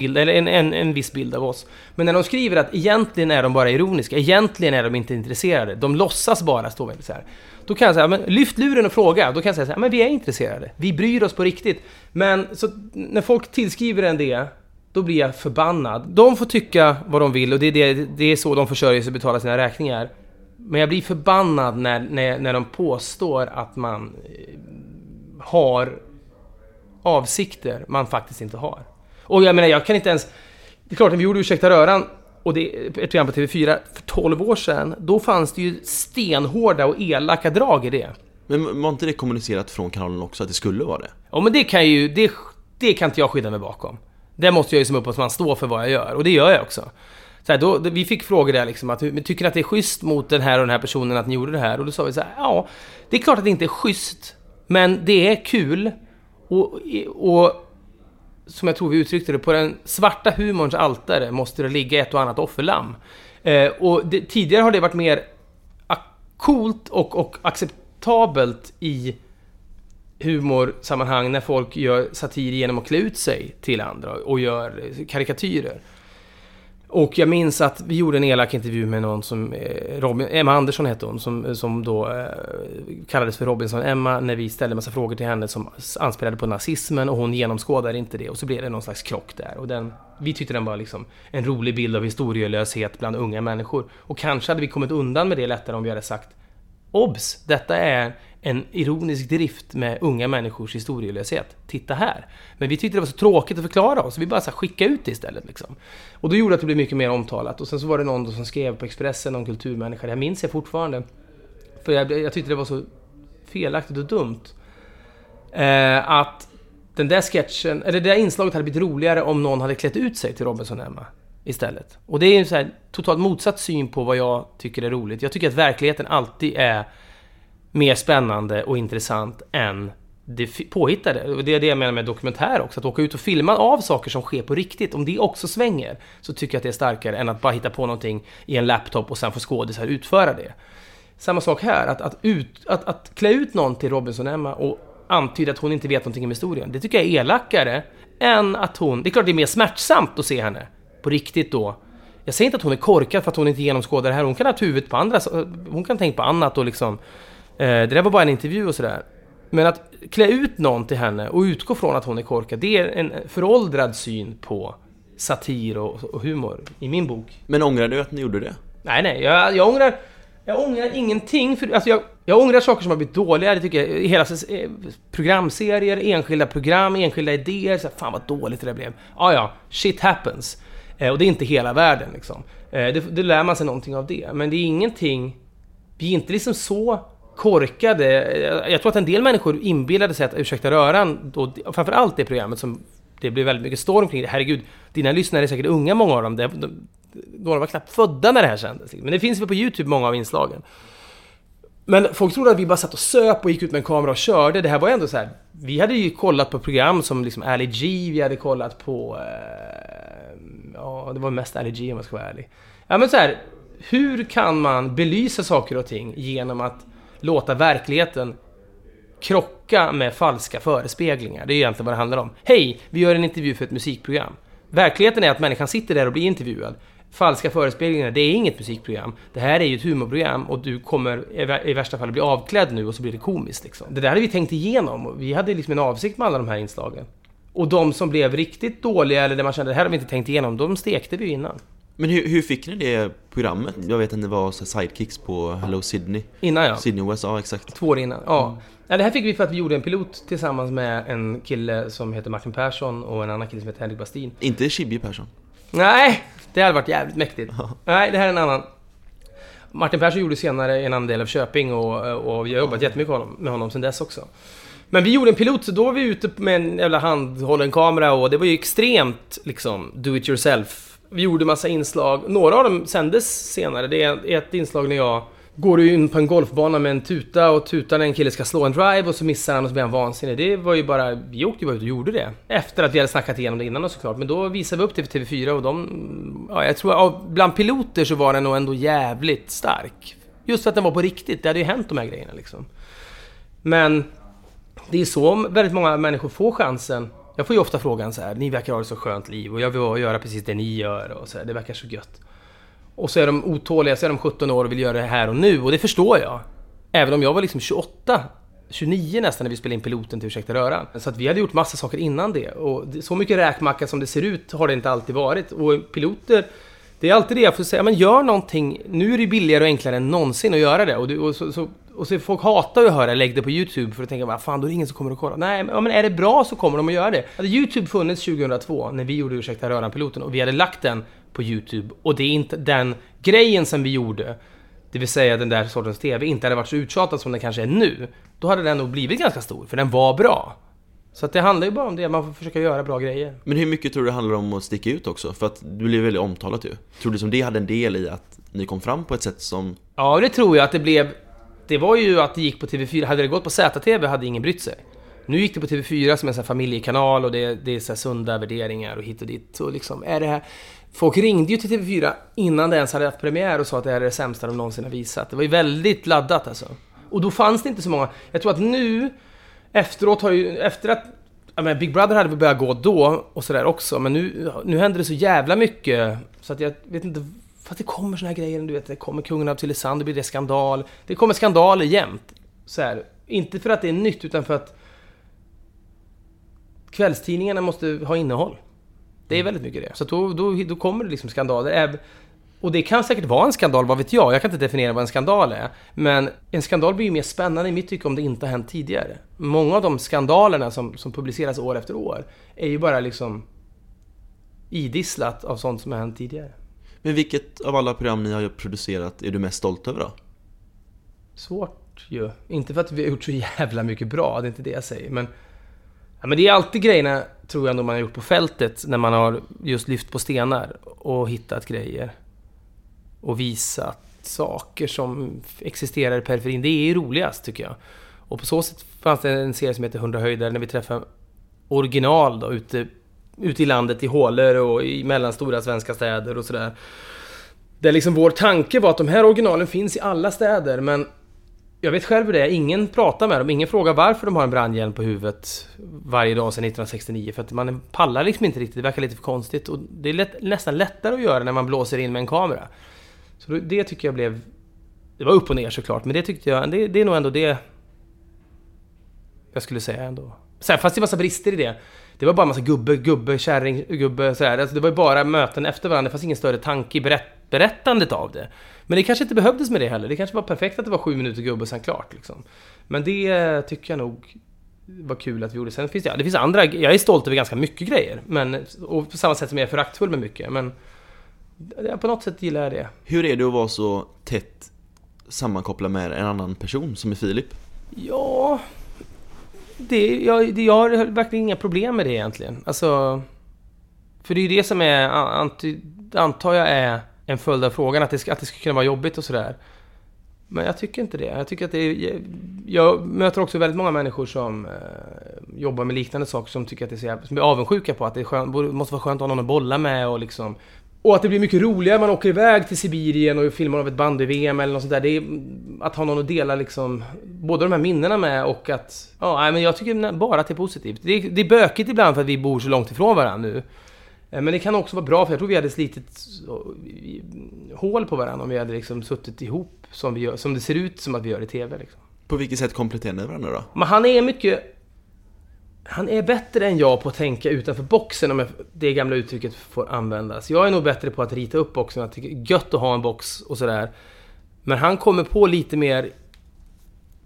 Bild, eller en, en, en viss bild av oss. Men när de skriver att egentligen är de bara ironiska, egentligen är de inte intresserade, de låtsas bara står väldigt så här. Då kan jag säga, men lyft luren och fråga. Då kan jag säga så här, men vi är intresserade. Vi bryr oss på riktigt. Men så när folk tillskriver en det, då blir jag förbannad. De får tycka vad de vill och det är, det, det är så de försörjer sig och betalar sina räkningar. Men jag blir förbannad när, när, när de påstår att man eh, har avsikter man faktiskt inte har. Och jag menar, jag kan inte ens... Det är klart, när vi gjorde Ursäkta röran, och det ett program på TV4 för 12 år sedan, då fanns det ju stenhårda och elaka drag i det. Men var inte det kommunicerat från kanalen också, att det skulle vara det? Ja, men det kan ju... Det, det kan inte jag skydda mig bakom. Det måste jag ju som upphovsman stå för vad jag gör, och det gör jag också. Så här, då, vi fick frågor där liksom, att tycker ni att det är schysst mot den här och den här personen att ni gjorde det här? Och då sa vi så här, ja, det är klart att det inte är schysst, men det är kul. Och, och som jag tror vi uttryckte det, på den svarta humorns altare måste det ligga ett och annat offerlamm. Eh, och det, tidigare har det varit mer coolt och, och acceptabelt i humorsammanhang när folk gör satir genom att klä ut sig till andra och gör karikatyrer. Och jag minns att vi gjorde en elak intervju med någon som, eh, Robin, Emma Andersson hette hon, som, som då eh, kallades för Robinson-Emma när vi ställde massa frågor till henne som anspelade på nazismen och hon genomskådade inte det och så blev det någon slags krock där. Och den, vi tyckte den var liksom en rolig bild av historielöshet bland unga människor. Och kanske hade vi kommit undan med det lättare om vi hade sagt Obs! Detta är en ironisk drift med unga människors historielöshet. Titta här! Men vi tyckte det var så tråkigt att förklara oss, så vi bara så här, skicka ut det istället. Liksom. Och då gjorde att det blev mycket mer omtalat. Och sen så var det någon som skrev på Expressen, någon kulturmänniska, det här minns jag fortfarande. För jag, jag tyckte det var så felaktigt och dumt. Eh, att den där sketchen, eller det där inslaget hade blivit roligare om någon hade klätt ut sig till Robinson-Emma istället. Och det är en så här totalt motsatt syn på vad jag tycker är roligt. Jag tycker att verkligheten alltid är mer spännande och intressant än det påhittade. Och det är det jag menar med dokumentär också. Att åka ut och filma av saker som sker på riktigt. Om det också svänger så tycker jag att det är starkare än att bara hitta på någonting i en laptop och sen få skådisar utföra det. Samma sak här, att, att, ut, att, att klä ut någon till Robinson-Emma och antyda att hon inte vet någonting om historien. Det tycker jag är elakare än att hon... Det är klart det är mer smärtsamt att se henne på riktigt då. Jag säger inte att hon är korkad för att hon inte genomskådar det här. Hon kan ha huvudet på andra... Hon kan tänka på annat och liksom... Eh, det där var bara en intervju och sådär. Men att klä ut någon till henne och utgå från att hon är korkad, det är en föråldrad syn på satir och, humor i min bok. Men ångrar du att ni gjorde det? Nej, nej, jag, jag ångrar... Jag ångrar ingenting, för, alltså jag, jag ångrar saker som har blivit dåliga, det tycker jag. Hela eh, programserier, enskilda program, enskilda idéer. Så här, fan vad dåligt det där blev. Ja, ja, shit happens. Eh, och det är inte hela världen liksom. Eh, det, det lär man sig någonting av det. Men det är ingenting... Vi är inte liksom så korkade. Jag tror att en del människor inbillade sig att Ursäkta röran, och framförallt det programmet som det blev väldigt mycket storm kring det. Herregud, dina lyssnare är säkert unga, många av dem. De, de, några var knappt födda när det här sändes. Liksom. Men det finns väl på YouTube, många av inslagen. Men folk trodde att vi bara satt och söp och gick ut med en kamera och körde. Det här var ändå så här. Vi hade ju kollat på program som liksom Ali G, vi hade kollat på... Eh, ja, det var mest Ali G om jag ska vara ärlig. Ja men så här, hur kan man belysa saker och ting genom att låta verkligheten krocka med falska förespeglingar. Det är egentligen vad det handlar om. Hej, vi gör en intervju för ett musikprogram. Verkligheten är att människan sitter där och blir intervjuad. Falska förespeglingar, det är inget musikprogram. Det här är ju ett humorprogram och du kommer i värsta fall bli avklädd nu och så blir det komiskt. Liksom. Det där hade vi tänkt igenom. Vi hade liksom en avsikt med alla de här inslagen. Och de som blev riktigt dåliga, eller där man kände det här har vi inte tänkt igenom, de stekte vi ju innan. Men hur, hur fick ni det programmet? Jag vet att det var sidekicks på Hello Sydney. Innan ja. Sydney ja exakt. Två år innan, ja. Mm. ja. Det här fick vi för att vi gjorde en pilot tillsammans med en kille som heter Martin Persson och en annan kille som heter Henrik Bastin. Inte Chibi Persson? Nej, det hade varit jävligt mäktigt. Nej, det här är en annan. Martin Persson gjorde senare en annan del av Köping och, och jag har jobbat jättemycket med honom, med honom sedan dess också. Men vi gjorde en pilot, så då var vi ute med en jävla handhållen kamera och det var ju extremt liksom do it yourself vi gjorde massa inslag. Några av dem sändes senare. Det är ett inslag när jag går in på en golfbana med en tuta och tutar när en kille ska slå en drive och så missar han och så blir han vansinnig. Det var ju bara... Vi åkte ju bara ut och gjorde det. Efter att vi hade snackat igenom det innan såklart. Men då visade vi upp det för TV4 och de... Ja, jag tror... Ja, bland piloter så var den nog ändå jävligt stark. Just för att den var på riktigt. Det hade ju hänt de här grejerna liksom. Men... Det är så väldigt många människor får chansen. Jag får ju ofta frågan så här, ni verkar ha ett så skönt liv och jag vill göra precis det ni gör och så här, det verkar så gött. Och så är de otåliga, så är de 17 år och vill göra det här och nu och det förstår jag. Även om jag var liksom 28, 29 nästan när vi spelade in piloten till Ursäkta Röran. Så att vi hade gjort massa saker innan det. Och så mycket räkmacka som det ser ut har det inte alltid varit. Och piloter, det är alltid det jag får säga, men gör någonting. Nu är det billigare och enklare än någonsin att göra det. Och, du, och, så, så, och så folk hatar ju att höra lägg det på YouTube för att tänka, vad fan, då är det ingen som kommer att kolla. Nej, men, men är det bra så kommer de att göra det. Hade YouTube funnits 2002, när vi gjorde Ursäkta Röran-piloten, och vi hade lagt den på YouTube, och det är inte den grejen som vi gjorde, det vill säga den där sortens TV, inte hade varit så uttjatad som den kanske är nu, då hade den nog blivit ganska stor, för den var bra. Så att det handlar ju bara om det, man får försöka göra bra grejer. Men hur mycket tror du det handlar om att sticka ut också? För att du blev väldigt omtalat ju. Tror du som det hade en del i att ni kom fram på ett sätt som... Ja, det tror jag att det blev. Det var ju att det gick på TV4. Hade det gått på ZTV hade ingen brytt sig. Nu gick det på TV4 som en sån här familjekanal och det, det är så sunda värderingar och hit och dit. Så liksom, är det här... Folk ringde ju till TV4 innan det ens hade haft premiär och sa att det här är det sämsta de någonsin har visat. Det var ju väldigt laddat alltså. Och då fanns det inte så många. Jag tror att nu, efteråt har ju, efter att Ja, men Big Brother hade väl börjat gå då och sådär också, men nu, nu händer det så jävla mycket så att jag vet inte... För att det kommer såna här grejer, du vet, det kommer Kungen av Tylösand, det blir det skandal. Det kommer skandaler jämt. Så här. Inte för att det är nytt, utan för att kvällstidningarna måste ha innehåll. Det är väldigt mycket det. Så då, då, då kommer det liksom skandaler. Och det kan säkert vara en skandal, vad vet jag? Jag kan inte definiera vad en skandal är. Men en skandal blir ju mer spännande i mitt tycke om det inte har hänt tidigare. Många av de skandalerna som, som publiceras år efter år är ju bara liksom idisslat av sånt som har hänt tidigare. Men vilket av alla program ni har producerat är du mest stolt över då? Svårt ju. Inte för att vi har gjort så jävla mycket bra, det är inte det jag säger. Men, ja, men det är alltid grejerna, tror jag, man har gjort på fältet. När man har just lyft på stenar och hittat grejer och visat saker som existerar i periferin. Det är ju roligast tycker jag. Och på så sätt fanns det en serie som heter 100 höjder när vi träffade original då ute, ute i landet i hålor och i mellanstora svenska städer och sådär. Där liksom vår tanke var att de här originalen finns i alla städer men jag vet själv hur det är, ingen pratar med dem, ingen frågar varför de har en brandhjälm på huvudet varje dag sedan 1969. För att man pallar liksom inte riktigt, det verkar lite för konstigt. Och det är lätt, nästan lättare att göra när man blåser in med en kamera. Så det tycker jag blev... Det var upp och ner såklart, men det tyckte jag... Det, det är nog ändå det... Jag skulle säga ändå. Sen fanns det massa brister i det. Det var bara massa gubbe, gubbe, kärring, gubbe sådär. Alltså det var ju bara möten efter varandra. Det fanns ingen större tanke i berätt, berättandet av det. Men det kanske inte behövdes med det heller. Det kanske var perfekt att det var sju minuter gubbe och sen klart liksom. Men det tycker jag nog var kul att vi gjorde. Sen finns det, ja, det finns andra... Jag är stolt över ganska mycket grejer. Men, och på samma sätt som jag är föraktfull med mycket. Men på något sätt gillar jag det. Hur är det att vara så tätt sammankopplad med en annan person som är Filip? Ja... Det, jag, det, jag har verkligen inga problem med det egentligen. Alltså... För det är ju det som är, antar jag, är en följd av frågan. Att det, att det ska kunna vara jobbigt och sådär. Men jag tycker inte det. Jag tycker att det är, Jag möter också väldigt många människor som eh, jobbar med liknande saker som tycker att det är så som är avundsjuka på att det skönt, måste vara skönt att ha någon att bolla med och liksom och att det blir mycket roligare man åker iväg till Sibirien och filmar av ett bandy-VM eller något sånt där. Det är att ha någon att dela liksom både de här minnena med och att... Ja, men jag tycker bara att det är positivt. Det är, det är bökigt ibland för att vi bor så långt ifrån varandra nu. Eh, men det kan också vara bra för jag tror vi hade slitit hål på varandra om vi hade liksom suttit ihop som, vi gör, som det ser ut som att vi gör i TV. Liksom. På vilket sätt kompletterar ni varandra då? Men han är mycket han är bättre än jag på att tänka utanför boxen om det gamla uttrycket får användas. Jag är nog bättre på att rita upp boxen, att det är gött att ha en box och sådär. Men han kommer på lite mer...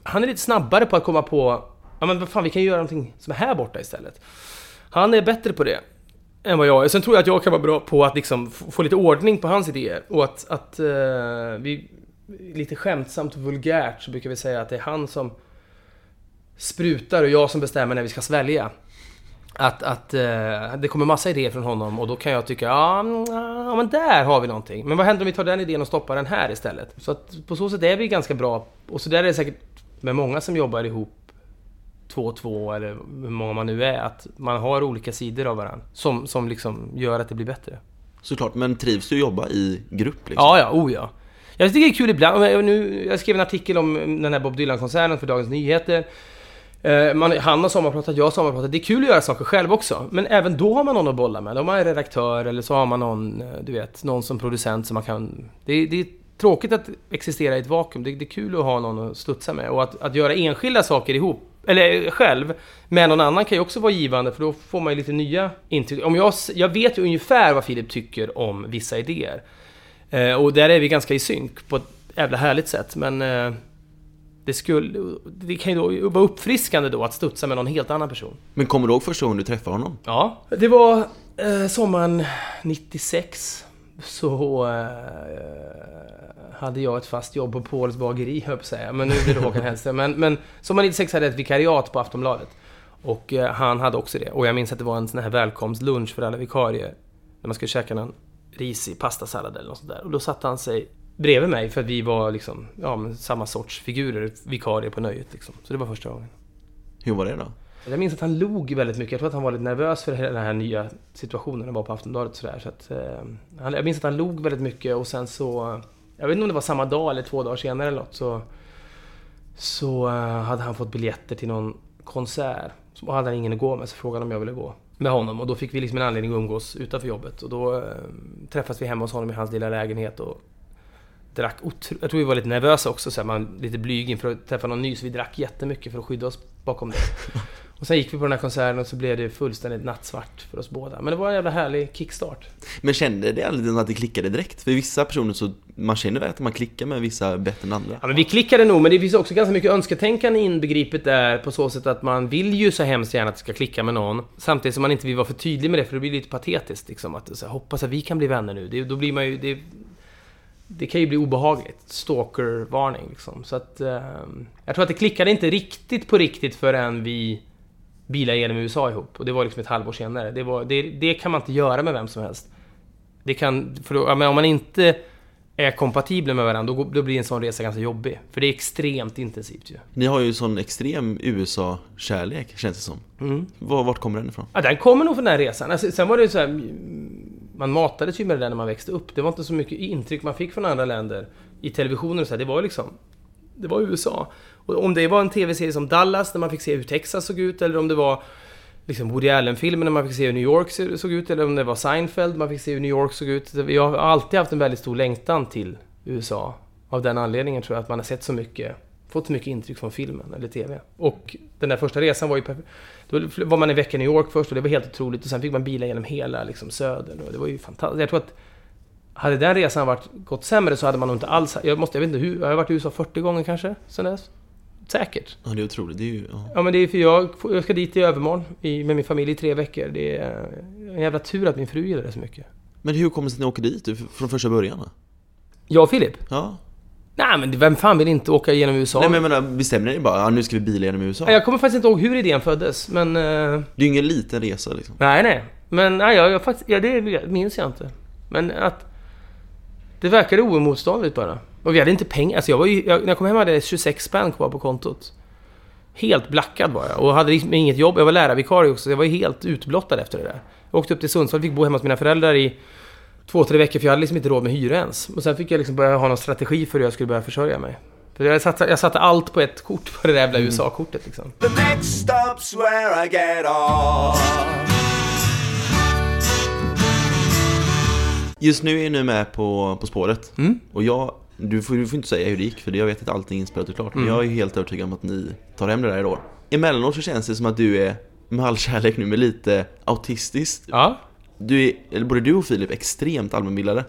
Han är lite snabbare på att komma på... Ja men vad fan, vi kan ju göra någonting som är här borta istället. Han är bättre på det än vad jag är. Sen tror jag att jag kan vara bra på att liksom få lite ordning på hans idéer. Och att, att uh, vi... Lite skämtsamt och vulgärt så brukar vi säga att det är han som sprutar och jag som bestämmer när vi ska svälja. Att, att eh, det kommer massa idéer från honom och då kan jag tycka ja, mm, ja men där har vi någonting. Men vad händer om vi tar den idén och stoppar den här istället? Så att på så sätt är vi ganska bra. Och så där är det säkert med många som jobbar ihop två och två eller hur många man nu är. Att man har olika sidor av varandra som, som liksom gör att det blir bättre. Såklart, men trivs du att jobba i grupp liksom? Ja, ja, oh ja. Jag tycker det är kul ibland. Nu, jag skrev en artikel om den här Bob Dylan-konserten för Dagens Nyheter. Eh, man, han har sommarpratat, jag har sommarpratat. Det är kul att göra saker själv också. Men även då har man någon att bolla med. Då har man en redaktör eller så har man någon, eh, du vet, någon som producent som man kan... Det, är- det är tråkigt att existera i ett vakuum. Det, det är kul att ha någon att studsa med. Och att, att göra enskilda saker ihop, eller eh, själv, med någon annan kan ju också vara givande för då får man ju lite nya intryck. Om jag, jag vet ju ungefär vad Filip tycker om vissa idéer. Eh, och där är vi ganska i synk på ett jävla härligt sätt. Men eh, det, skulle, det kan ju då vara uppfriskande då att studsa med någon helt annan person. Men kommer du ihåg första gången du träffade honom? Ja, det var eh, sommaren 96. Så eh, hade jag ett fast jobb på Pauls bageri, höll jag säga. Men nu blir det Håkan Hellström. Men, men sommaren 96 hade jag ett vikariat på Aftonbladet. Och eh, han hade också det. Och jag minns att det var en sån här välkomstlunch för alla vikarier. När man skulle käka någon risig pastasallad eller något sånt där. Och då satte han sig bredvid mig för att vi var liksom, ja, men samma sorts figurer, vikarier på nöjet liksom. Så det var första gången. Hur var det då? Jag minns att han log väldigt mycket. Jag tror att han var lite nervös för den här nya situationen. Han var på Aftonbladet och sådär. Så att, eh, jag minns att han log väldigt mycket och sen så... Jag vet inte om det var samma dag eller två dagar senare eller något. Så, så eh, hade han fått biljetter till någon konsert. Så hade han ingen att gå med, så frågade han om jag ville gå med honom. Och då fick vi liksom en anledning att umgås utanför jobbet. Och då eh, träffades vi hemma hos honom i hans lilla lägenhet och drack otro- Jag tror vi var lite nervösa också, så här, man lite blyg inför att träffa någon ny. Så vi drack jättemycket för att skydda oss bakom det. Och sen gick vi på den här konserten och så blev det fullständigt nattsvart för oss båda. Men det var en jävla härlig kickstart. Men kände det aldrig att det klickade direkt? För vissa personer så, man känner väl att man klickar med vissa bättre än andra? Ja, men vi klickade nog, men det finns också ganska mycket önsketänkande inbegripet där på så sätt att man vill ju så hemskt gärna att det ska klicka med någon. Samtidigt som man inte vill vara för tydlig med det, för det blir lite patetiskt. Liksom, att så här, hoppas att vi kan bli vänner nu. Det, då blir man ju... Det, det kan ju bli obehagligt. Stalker-varning liksom. Så att... Eh, jag tror att det klickade inte riktigt på riktigt förrän vi bilade genom USA ihop. Och det var liksom ett halvår senare. Det, var, det, det kan man inte göra med vem som helst. Det kan... För då, men om man inte är kompatibla med varandra, då, då blir en sån resa ganska jobbig. För det är extremt intensivt ju. Ni har ju sån extrem USA-kärlek, känns det som. Mm. Var, vart kommer den ifrån? Ja, den kommer nog från den här resan. Alltså, sen var det ju så här, man matades ju med det där när man växte upp. Det var inte så mycket intryck man fick från andra länder i televisionen och så här. Det var ju liksom... Det var USA. Och om det var en tv-serie som Dallas, där man fick se hur Texas såg ut, eller om det var liksom Woody Allen-filmer när man fick se hur New York såg ut, eller om det var Seinfeld, man fick se hur New York såg ut. Jag har alltid haft en väldigt stor längtan till USA. Av den anledningen tror jag att man har sett så mycket, fått så mycket intryck från filmen eller TV. Och den där första resan var ju perfekt. Då var man en vecka i New York först och det var helt otroligt. Och sen fick man bila genom hela liksom, södern och det var ju fantastiskt. Jag tror att hade den resan varit, gått sämre så hade man nog inte alls... Jag, måste, jag vet inte hur... Jag har varit i USA 40 gånger kanske sen dess. Säkert. Ja, det är otroligt. Det är ju, ja. Ja men det är för jag, jag ska dit i övermorgon i, med min familj i tre veckor. Det är en jävla tur att min fru gillar det så mycket. Men hur kommer det sig att ni åker dit från första början? Då? Jag och Filip? Ja. Nej men vem fan vill inte åka genom USA? Nej men jag menar, bestämde ni bara ja, nu ska vi bila genom USA? Jag kommer faktiskt inte ihåg hur idén föddes, men... eh, Det är ju ingen liten resa liksom. nej, nej. Men nej, jag, jag faktiskt... Ja, det minns jag inte. Men att... Det verkade oemotståndligt bara. Och vi hade inte pengar. Alltså jag var ju, jag, när jag kom hem hade jag 26 spänn kvar på kontot. Helt blackad var jag. Och hade liksom inget jobb. Jag var lärarvikarie också, så jag var ju helt utblottad efter det där. Jag åkte upp till Sundsvall, fick bo hemma hos mina föräldrar i två, tre veckor, för jag hade liksom inte råd med hyra ens. Och sen fick jag liksom börja ha någon strategi för hur jag skulle börja försörja mig. För jag satte, jag satte allt på ett kort, på det där jävla USA-kortet liksom. The next stop's where I get off. Just nu är ni med på På spåret. Mm. Och jag, du får, du får inte säga hur det gick för jag vet att allting är inspelat och klart. Men Mm. jag är helt övertygad om att ni tar hem det där i år. Emellanåt så känns det som att du är, med all kärlek nu, men lite autistisk. Ja. Du är, eller både du och Filip, extremt allmänbildade.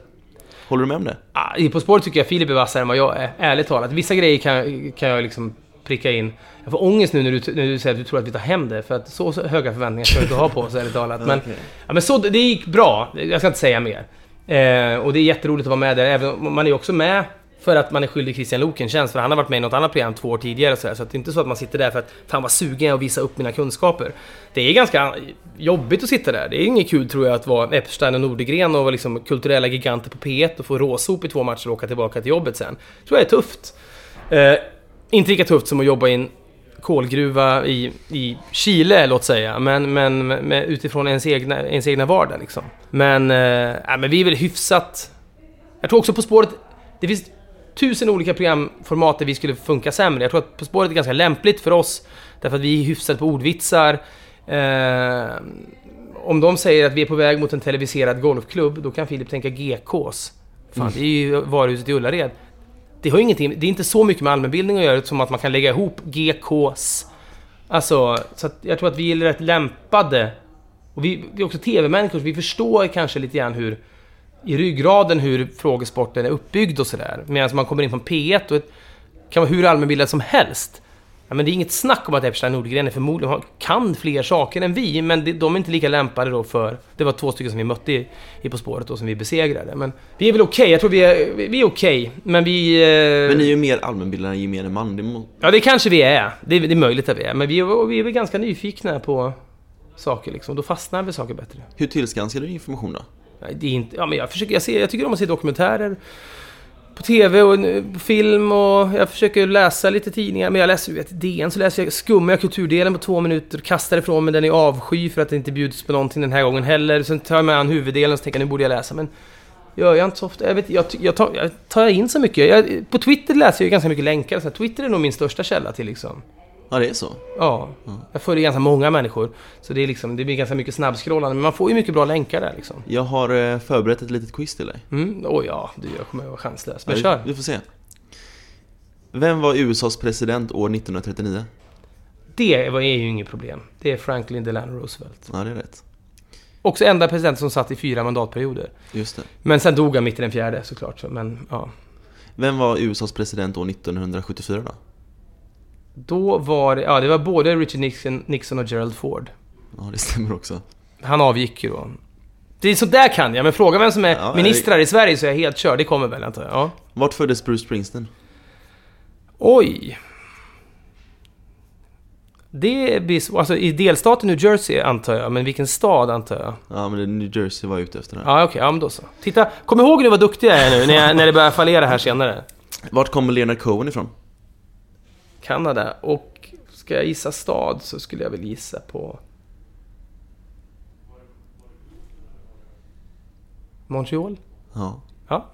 Håller du med om det? Ah, i På spåret tycker jag Filip är vassare än vad jag är, ärligt talat. Vissa grejer kan, kan jag liksom pricka in. Jag får ångest nu när du, när du säger att du tror att vi tar hem det, för att så, så höga förväntningar ska du inte ha på oss, ärligt talat. Men, Okej. ja, men så, det gick bra, jag ska inte säga mer. Eh, och det är jätteroligt att vara med där, även man är också med för att man är skyldig Christian Lok en tjänst, för han har varit med i något annat program två år tidigare så, så att det är inte så att man sitter där för att fan vad sugen jag att visa upp mina kunskaper. Det är ganska jobbigt att sitta där. Det är inget kul tror jag att vara Epstein och Nordegren och vara liksom kulturella giganter på P1 och få råsop i två matcher och åka tillbaka till jobbet sen. tror jag är tufft. Eh, inte lika tufft som att jobba i en kolgruva i, i Chile, låt säga, men, men med, utifrån ens egna, ens egna vardag liksom. Men, eh, äh, men vi är väl hyfsat... Jag tror också På spåret, det finns tusen olika programformat där vi skulle funka sämre. Jag tror att På spåret är ganska lämpligt för oss, därför att vi är hyfsade på ordvitsar. Eh, om de säger att vi är på väg mot en televiserad golfklubb, då kan Filip tänka GKs. Fan, Mm. det är ju varuhuset i Ullared. Det har ingenting, det är inte så mycket med allmänbildning att göra som att man kan lägga ihop GKs. Alltså, så jag tror att vi är rätt lämpade. Och vi, vi är också TV-människor, så vi förstår kanske lite grann hur i ryggraden hur frågesporten är uppbyggd och sådär. Medan man kommer in från P1 och ett, kan vara hur allmänbildad som helst. Ja, men det är inget snack om att Epstein Nordgren är förmodligen kan fler saker än vi, men det, de är inte lika lämpade då för... Det var två stycken som vi mötte i, i På spåret och som vi besegrade. Men vi är väl okej, jag tror vi är, vi är okej. Men vi... Eh, Men ni är ju mer allmänbildade än gemene man. Det må... Ja, det kanske vi är. Det är, det är möjligt att vi är. Men vi är, vi är väl ganska nyfikna på saker liksom. Då fastnar vi saker bättre. Hur tillskansar du information då? Det är inte, ja, men jag, försöker, jag, ser, jag tycker om att se dokumentärer på TV och eh, på film och jag försöker läsa lite tidningar. Men jag läser, ju, vet, DN så läser jag, skummar jag kulturdelen på två minuter, kastar ifrån mig den i avsky för att det inte bjuds på någonting den här gången heller. Sen tar jag mig an huvuddelen och så tänker jag nu borde jag läsa. Men gör jag inte så ofta. Jag, vet, jag, jag, tar, jag tar in så mycket. Jag, på Twitter läser jag ju ganska mycket länkar. Så Twitter är nog min största källa till liksom. Ja, det är så. Ja, jag följer ganska många människor. Så det, är liksom, det blir ganska mycket snabbskrollande, men man får ju mycket bra länkar där liksom. Jag har eh, förberett ett litet quiz till dig. Mm, oh ja, du, jag kommer att vara chanslös. Men Ja, kör! Vi, vi får se. Vem var USAs president år 1939? Det var- är ju inget problem. Det är Franklin Delano Roosevelt. Ja, det är rätt. Också enda president som satt i fyra mandatperioder. Just det. Men sen dog han mitt i den fjärde såklart. Så, men ja. Vem var USAs president år 1974 då? Då var det, ja det var både Richard Nixon, Nixon och Gerald Ford. Ja, det stämmer också. Han avgick ju då. Det är så där kan jag, men fråga vem som är Ja, ministrar i Sverige så är jag helt körd. Det kommer väl antar jag. Ja. Vart föddes Bruce Springsteen? Oj! Det blir så, alltså i delstaten New Jersey antar jag, men vilken stad antar jag? Ja, men det är New Jersey var jag ute efter här. Ja, okej, ja men då så. Titta, kom ihåg nu vad duktig jag är nu när, jag, när det börjar fallera här senare. Vart kommer Leonard Cohen ifrån? Kanada, och ska jag gissa stad så skulle jag väl gissa på... Montreal? Ja. Ja.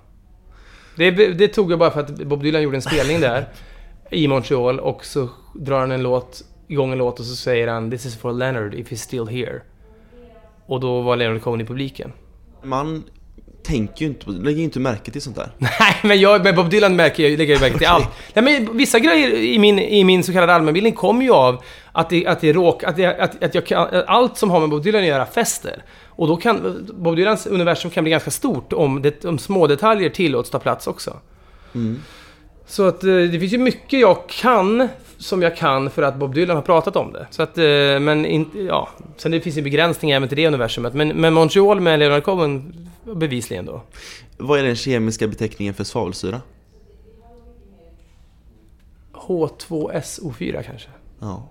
Det, det tog jag bara för att Bob Dylan gjorde en spelning där i Montreal och så drar han en låt, igång en låt och så säger han This is for Leonard if he's still here. Och då var Leonard Cohen i publiken. Man tänker ju inte, på- lägger inte märke till sånt där. Nej, men jag, med Bob Dylan märker jag, lägger jag märke till allt. Nej, men vissa grejer i min, i min så kallade allmänbildning kommer ju av att det, att det råk, att, det, att, att jag kan, att allt som har med Bob Dylan att göra fäster. Och då kan, Bob Dylans universum kan bli ganska stort om, det, om små detaljer tillåts ta plats också. Så att eh, det finns ju mycket jag kan, som jag kan för att Bob Dylan har pratat om det. Så att, eh, men inte, ja. Sen det finns ju begränsningar även till det universumet. Men, men Montreal med Leonard Cohen, bevisligen då. Vad är den kemiska beteckningen för svavelsyra? H2SO4 kanske? Ja.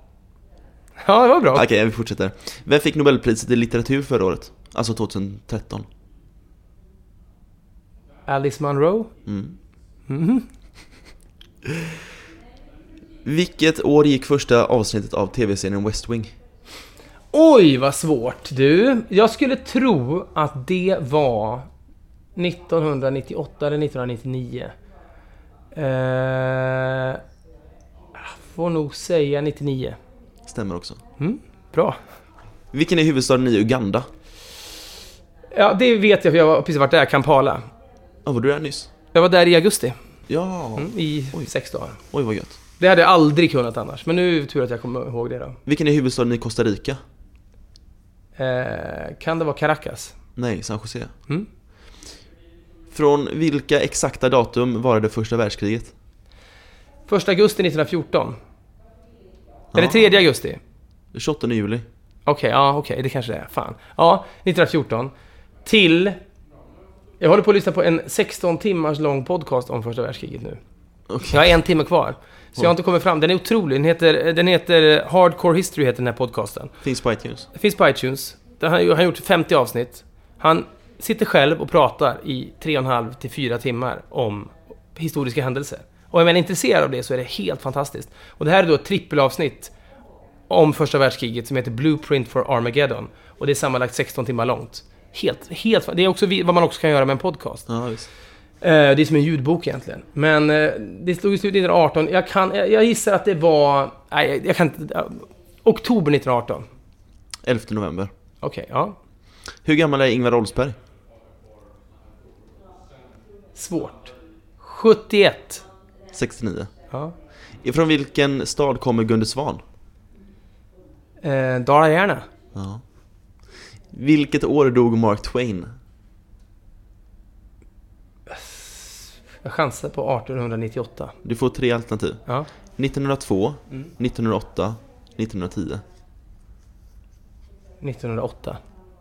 Ja, det var bra. Okej, vi fortsätter. Vem fick Nobelpriset i litteratur förra året? Alltså 2013. Alice Munro? Mm. Mhm. Vilket år gick första avsnittet av tv-serien West Wing? Oj, vad svårt du. Jag skulle tro att det var 1998 eller 1999. Eh, jag får nog säga 99. Stämmer också. Mm, bra. Vilken är huvudstaden i Uganda? Ja, det vet jag för jag har precis varit där, Kampala. Ja, var du där nyss? Jag var där i augusti. Ja. Mm, I sex dagar. Oj, vad gött. Det hade jag aldrig kunnat annars, men nu är det tur att jag kommer ihåg det då. Vilken är huvudstaden i Costa Rica? Eh, kan det vara Caracas? Nej, San Jose. Mm. Från vilka exakta datum var det första världskriget? 1 augusti 1914. Eller Ja. 3 augusti. 28 juli. Okej, ja okej, det kanske det är. Fan. Ja, 1914. Till... Jag håller på att lyssna på en 16 timmars lång podcast om första världskriget nu. Okej. Jag har en timme kvar. Så jag har inte kommit fram. Den är otrolig. Den heter, den heter Hardcore History, heter den här podcasten. Finns på iTunes. Finns på iTunes. Han har gjort 50 avsnitt. Han sitter själv och pratar i 3,5 till 4 timmar om historiska händelser. Och är man intresserad av det så är det helt fantastiskt. Och det här är då ett trippelavsnitt om första världskriget som heter Blueprint for Armageddon. Och det är sammanlagt 16 timmar långt. Helt, helt, det är också vad man också kan göra med en podcast. Ja, visst. Eh, Det är som en ljudbok egentligen. Men eh, det slog slut 1918. Jag, kan, jag, gissar att det var... Nej, jag, kan inte... eh, Oktober 1918. 11 november. Okej, ja. Hur gammal är Ingvar Oldsberg? Svårt. 71. 69. Ja. Ifrån vilken stad kommer Gunde Svan? Eh, Dala-Järna. Ja. Vilket år dog Mark Twain? Jag chansar på 1898. Du får tre alternativ. Ja. 1902, Mm. 1908, 1910. 1908.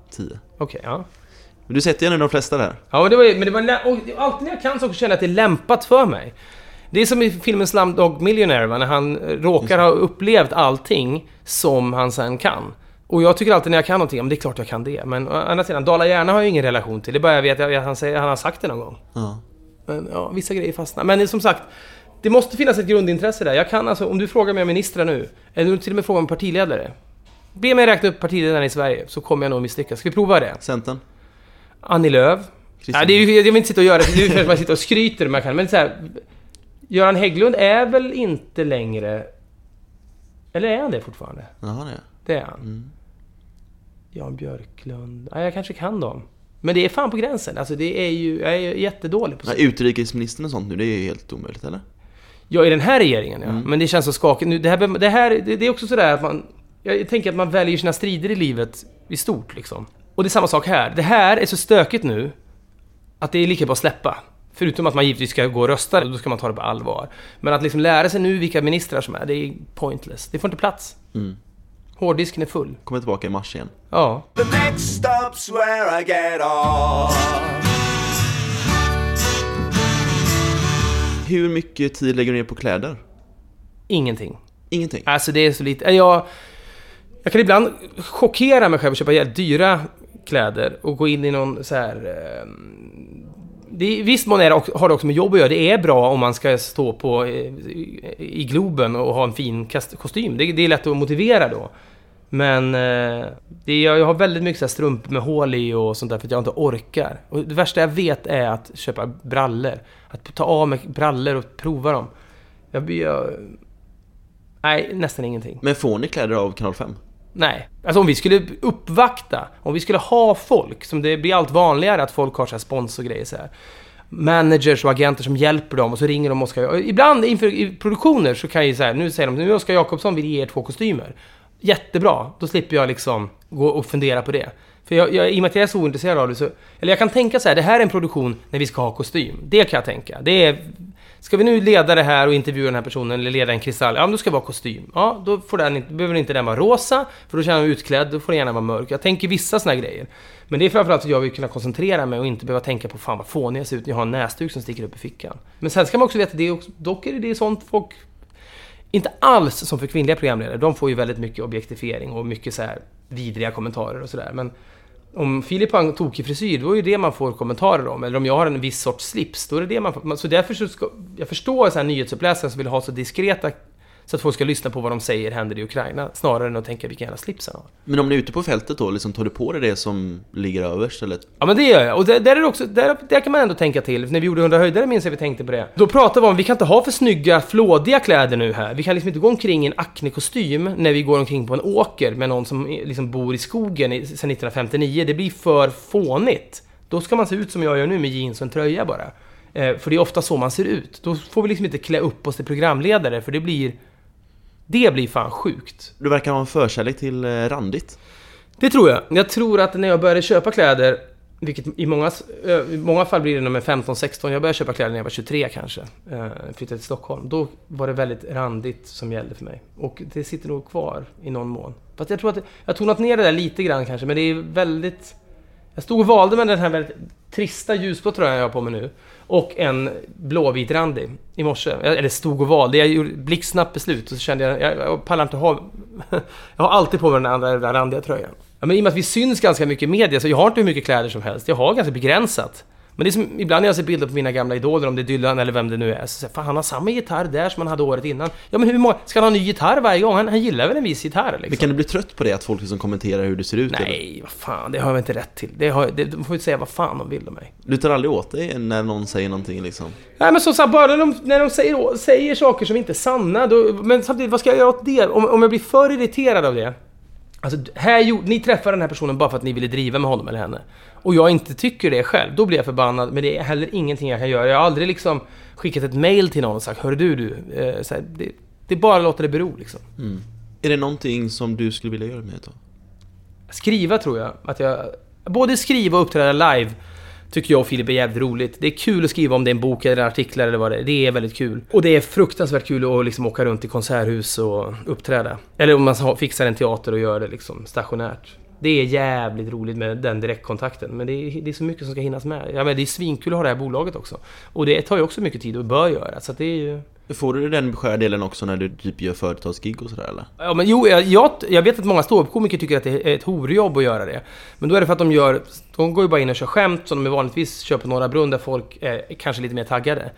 10. Okej, ja. Men du sätter ju ändå de flesta där. Ja, men det var. Men det var och alltid när jag kan så känner jag att det är lämpat för mig. Det är som i filmen Slumdog Millionaire, va? när han råkar ha upplevt allting som han sen kan. Och jag tycker alltid när jag kan någonting, men det är klart jag kan det. Men å andra sidan, Dala Järna har jag ingen relation till. Det är bara jag vet att han, säger, han har sagt det någon gång. Ja. Men ja, vissa grejer fastnar. Men som sagt, det måste finnas ett grundintresse där. Jag kan alltså, om du frågar mig om ministrar nu, eller till och med frågar om partiledare. Be mig räkna upp partiledarna i Sverige, så kommer jag nog misslyckas. Ska vi prova det? Centern? Annie Lööf. Christian. Nej, det är jag vill inte sitta och göra det, det är för att man sitter och skryter man kan. Men så här, Göran Hägglund är väl inte längre... Eller är han det fortfarande? Jaha, det. Det är han. Jan Björklund. Nej, jag kanske kan dem. Men det är fan på gränsen. Alltså det är ju... Jag är jättedålig på sånt. Utrikesministern och sånt nu, det är ju helt omöjligt eller? Ja, i den här regeringen ja. Men det känns så skakigt. Nu, det, här, det, här, det är också sådär att man... Jag tänker att man väljer sina strider i livet i stort liksom. Och det är samma sak här. Det här är så stökigt nu att det är lika bra att släppa. Förutom att man givetvis ska gå och rösta, då ska man ta det på allvar. Men att liksom lära sig nu vilka ministrar som är, det är pointless. Det får inte plats. Mm. Hårddisken är full. Kommer tillbaka i mars igen. Ja. The next stop's where I get off. Hur mycket tid lägger du ner på kläder? Ingenting. Ingenting? Alltså det är så lite. Jag, jag kan ibland chockera mig själv och köpa jävligt dyra kläder och gå in i någon så här. Eh, det, I viss mån är har det också med jobb att göra. Det är bra om man ska stå på, eh, i, i Globen och ha en fin kostym. Det, det är lätt att motivera då. Men eh, det, jag, jag har väldigt mycket så här strump med hål i och sånt där för att jag inte orkar. Och det värsta jag vet är att köpa brallor. Att ta av mig brallor och prova dem. Jag, jag, nej, nästan ingenting. Men får ni kläder av kanal 5? Nej. Alltså om vi skulle uppvakta, om vi skulle ha folk, som det blir allt vanligare att folk har så här spons och grejer så här. Managers och agenter som hjälper dem och så ringer de Oskar. Ibland inför i produktioner så kan ju så här, nu säger de nu Oskar Jakobsson vill ge er två kostymer. Jättebra, då slipper jag liksom gå och fundera på det. För jag, jag, i och med att jag är så ointresserad av det så... Eller jag kan tänka så här, det här är en produktion när vi ska ha kostym. Det kan jag tänka. Det är... Ska vi nu leda det här och intervjua den här personen eller leda en kristall? Ja, men då ska det vara kostym. Ja, då får den, behöver inte den vara rosa, för då känner jag mig utklädd, då får den gärna vara mörk. Jag tänker vissa såna här grejer. Men det är framförallt att jag vill kunna koncentrera mig och inte behöva tänka på fan vad fånig jag ser ut när jag har en näsduk som sticker upp i fickan. Men sen ska man också veta, det är också, dock är det, sånt folk inte alls som för kvinnliga programledare. De får ju väldigt mycket objektifiering och mycket så här vidriga kommentarer och sådär. Men om Filip har en tokig frisyr, då är det det man får kommentarer om. Eller om jag har en viss sorts slips, då är det det man får. Så därför så ska, jag förstår så här nyhetsuppläsaren som vill ha så diskreta så att folk ska lyssna på vad de säger händer i Ukraina, snarare än att tänka vilken jävla slips han har. Men om ni är ute på fältet då, liksom, tar du på dig det som ligger överst eller? Ja men det gör jag. Och där, där, är det också, där, där kan man ändå tänka till. När vi gjorde 100 höjdare minns jag vi tänkte på det. Då pratade vi om, vi kan inte ha för snygga, flådiga kläder nu här. Vi kan liksom inte gå omkring i en Acne-kostym när vi går omkring på en åker med någon som liksom bor i skogen sedan 1959. Det blir för fånigt. Då ska man se ut som jag gör nu med jeans och en tröja bara. Eh, för det är ofta så man ser ut. Då får vi liksom inte klä upp oss till programledare för det blir... Det blir fan sjukt. Du verkar ha en förkärlek till eh, randigt. Det tror jag. Jag tror att när jag började köpa kläder, vilket i många, ö, i många fall blir det när jag är 15-16, jag började köpa kläder när jag var 23 kanske, eh, flyttade till Stockholm. Då var det väldigt randigt som gällde för mig. Och det sitter nog kvar i någon mån. Fast jag tror att jag har tonat ner det där lite grann kanske, men det är väldigt... Jag stod och valde med den här väldigt trista ljusblå tröjan jag har på mig nu. Och en blåvit randig i morse. Eller stod och valde. Jag gjorde blixtsnabbt beslut och så kände jag, jag, jag pallar inte ha... Jag har alltid på mig den andra, den randiga tröjan. Ja, men i och med att vi syns ganska mycket i media, så jag har inte hur mycket kläder som helst. Jag har ganska begränsat. Men det är som, ibland när jag ser bilder på mina gamla idoler, om det är Dylan eller vem det nu är, så säger fan han har samma gitarr där som han hade året innan. Ja men hur många, ska han ha ny gitarr varje gång? Han, han gillar väl en viss gitarr liksom? Men kan du bli trött på det, att folk liksom kommenterar hur du ser ut? eller? Nej, vad fan, det har jag inte rätt till. Det har, det, de får ju säga vad fan de vill om mig. Du tar aldrig åt dig när någon säger någonting liksom? Nej men så här, bara när de, när de säger, säger saker som inte är sanna, då, men samtidigt, vad ska jag göra åt det? Om, om jag blir för irriterad av det, Alltså, här, gjorde- ni träffar den här personen bara för att ni ville driva med honom eller henne. Och jag inte tycker det själv, då blir jag förbannad. Men det är heller ingenting jag kan göra. Jag har aldrig liksom skickat ett mail till någon och sagt Hör du, du. Eh, så här, det, det är bara att låta det bero liksom. Är det någonting som du skulle vilja göra med ett tag? Skriva tror jag. Att jag både skriva och uppträda live tycker jag och Filip är jävligt roligt. Det är kul att skriva om det är en bok eller artiklar eller vad det är. Det är väldigt kul. Och det är fruktansvärt kul att liksom åka runt i konserthus och uppträda. Eller om man fixar en teater och gör det liksom stationärt. Det är jävligt roligt med den direktkontakten. Men det är, det är så mycket som ska hinnas med. Ja, men det är svinkul att ha det här bolaget också. Och det tar ju också mycket tid och bör göra. Så att det är ju... Får du den beskärda delen också när du typ gör företagsgig och sådär eller? Ja, men jo, jag, jag, jag vet att många ståuppkomiker tycker att det är ett horjobb att göra det. Men då är det för att de gör... De går ju bara in och kör skämt som de vanligtvis kör på Norra Brunn där folk är kanske lite mer taggade.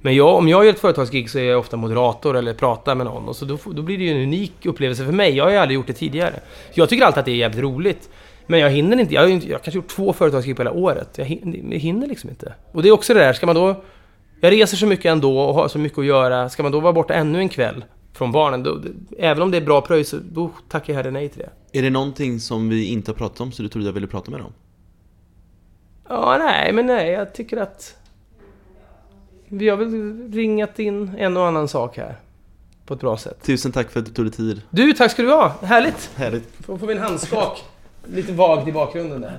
Men jag, om jag gör ett företagsgig så är jag ofta moderator eller pratar med någon. Och så då, då blir det ju en unik upplevelse för mig. Jag har ju aldrig gjort det tidigare. Jag tycker alltid att det är jävligt roligt. Men jag hinner inte. Jag har, jag har kanske gjort två företagsgig på hela året. Jag hinner, jag hinner liksom inte. Och det är också det där, ska man då... Jag reser så mycket ändå och har så mycket att göra. Ska man då vara borta ännu en kväll från barnen, då, även om det är bra pröjs, då tackar jag hellre nej till det. Är det någonting som vi inte har pratat om så du trodde jag ville prata med dem? Ja, nej, men nej, jag tycker att... Vi har väl ringat in en och annan sak här. På ett bra sätt. Tusen tack för att du tog dig tid. Du, tack ska du ha! Härligt! Härligt. Får, får vi en handskak? Lite vagt i bakgrunden där.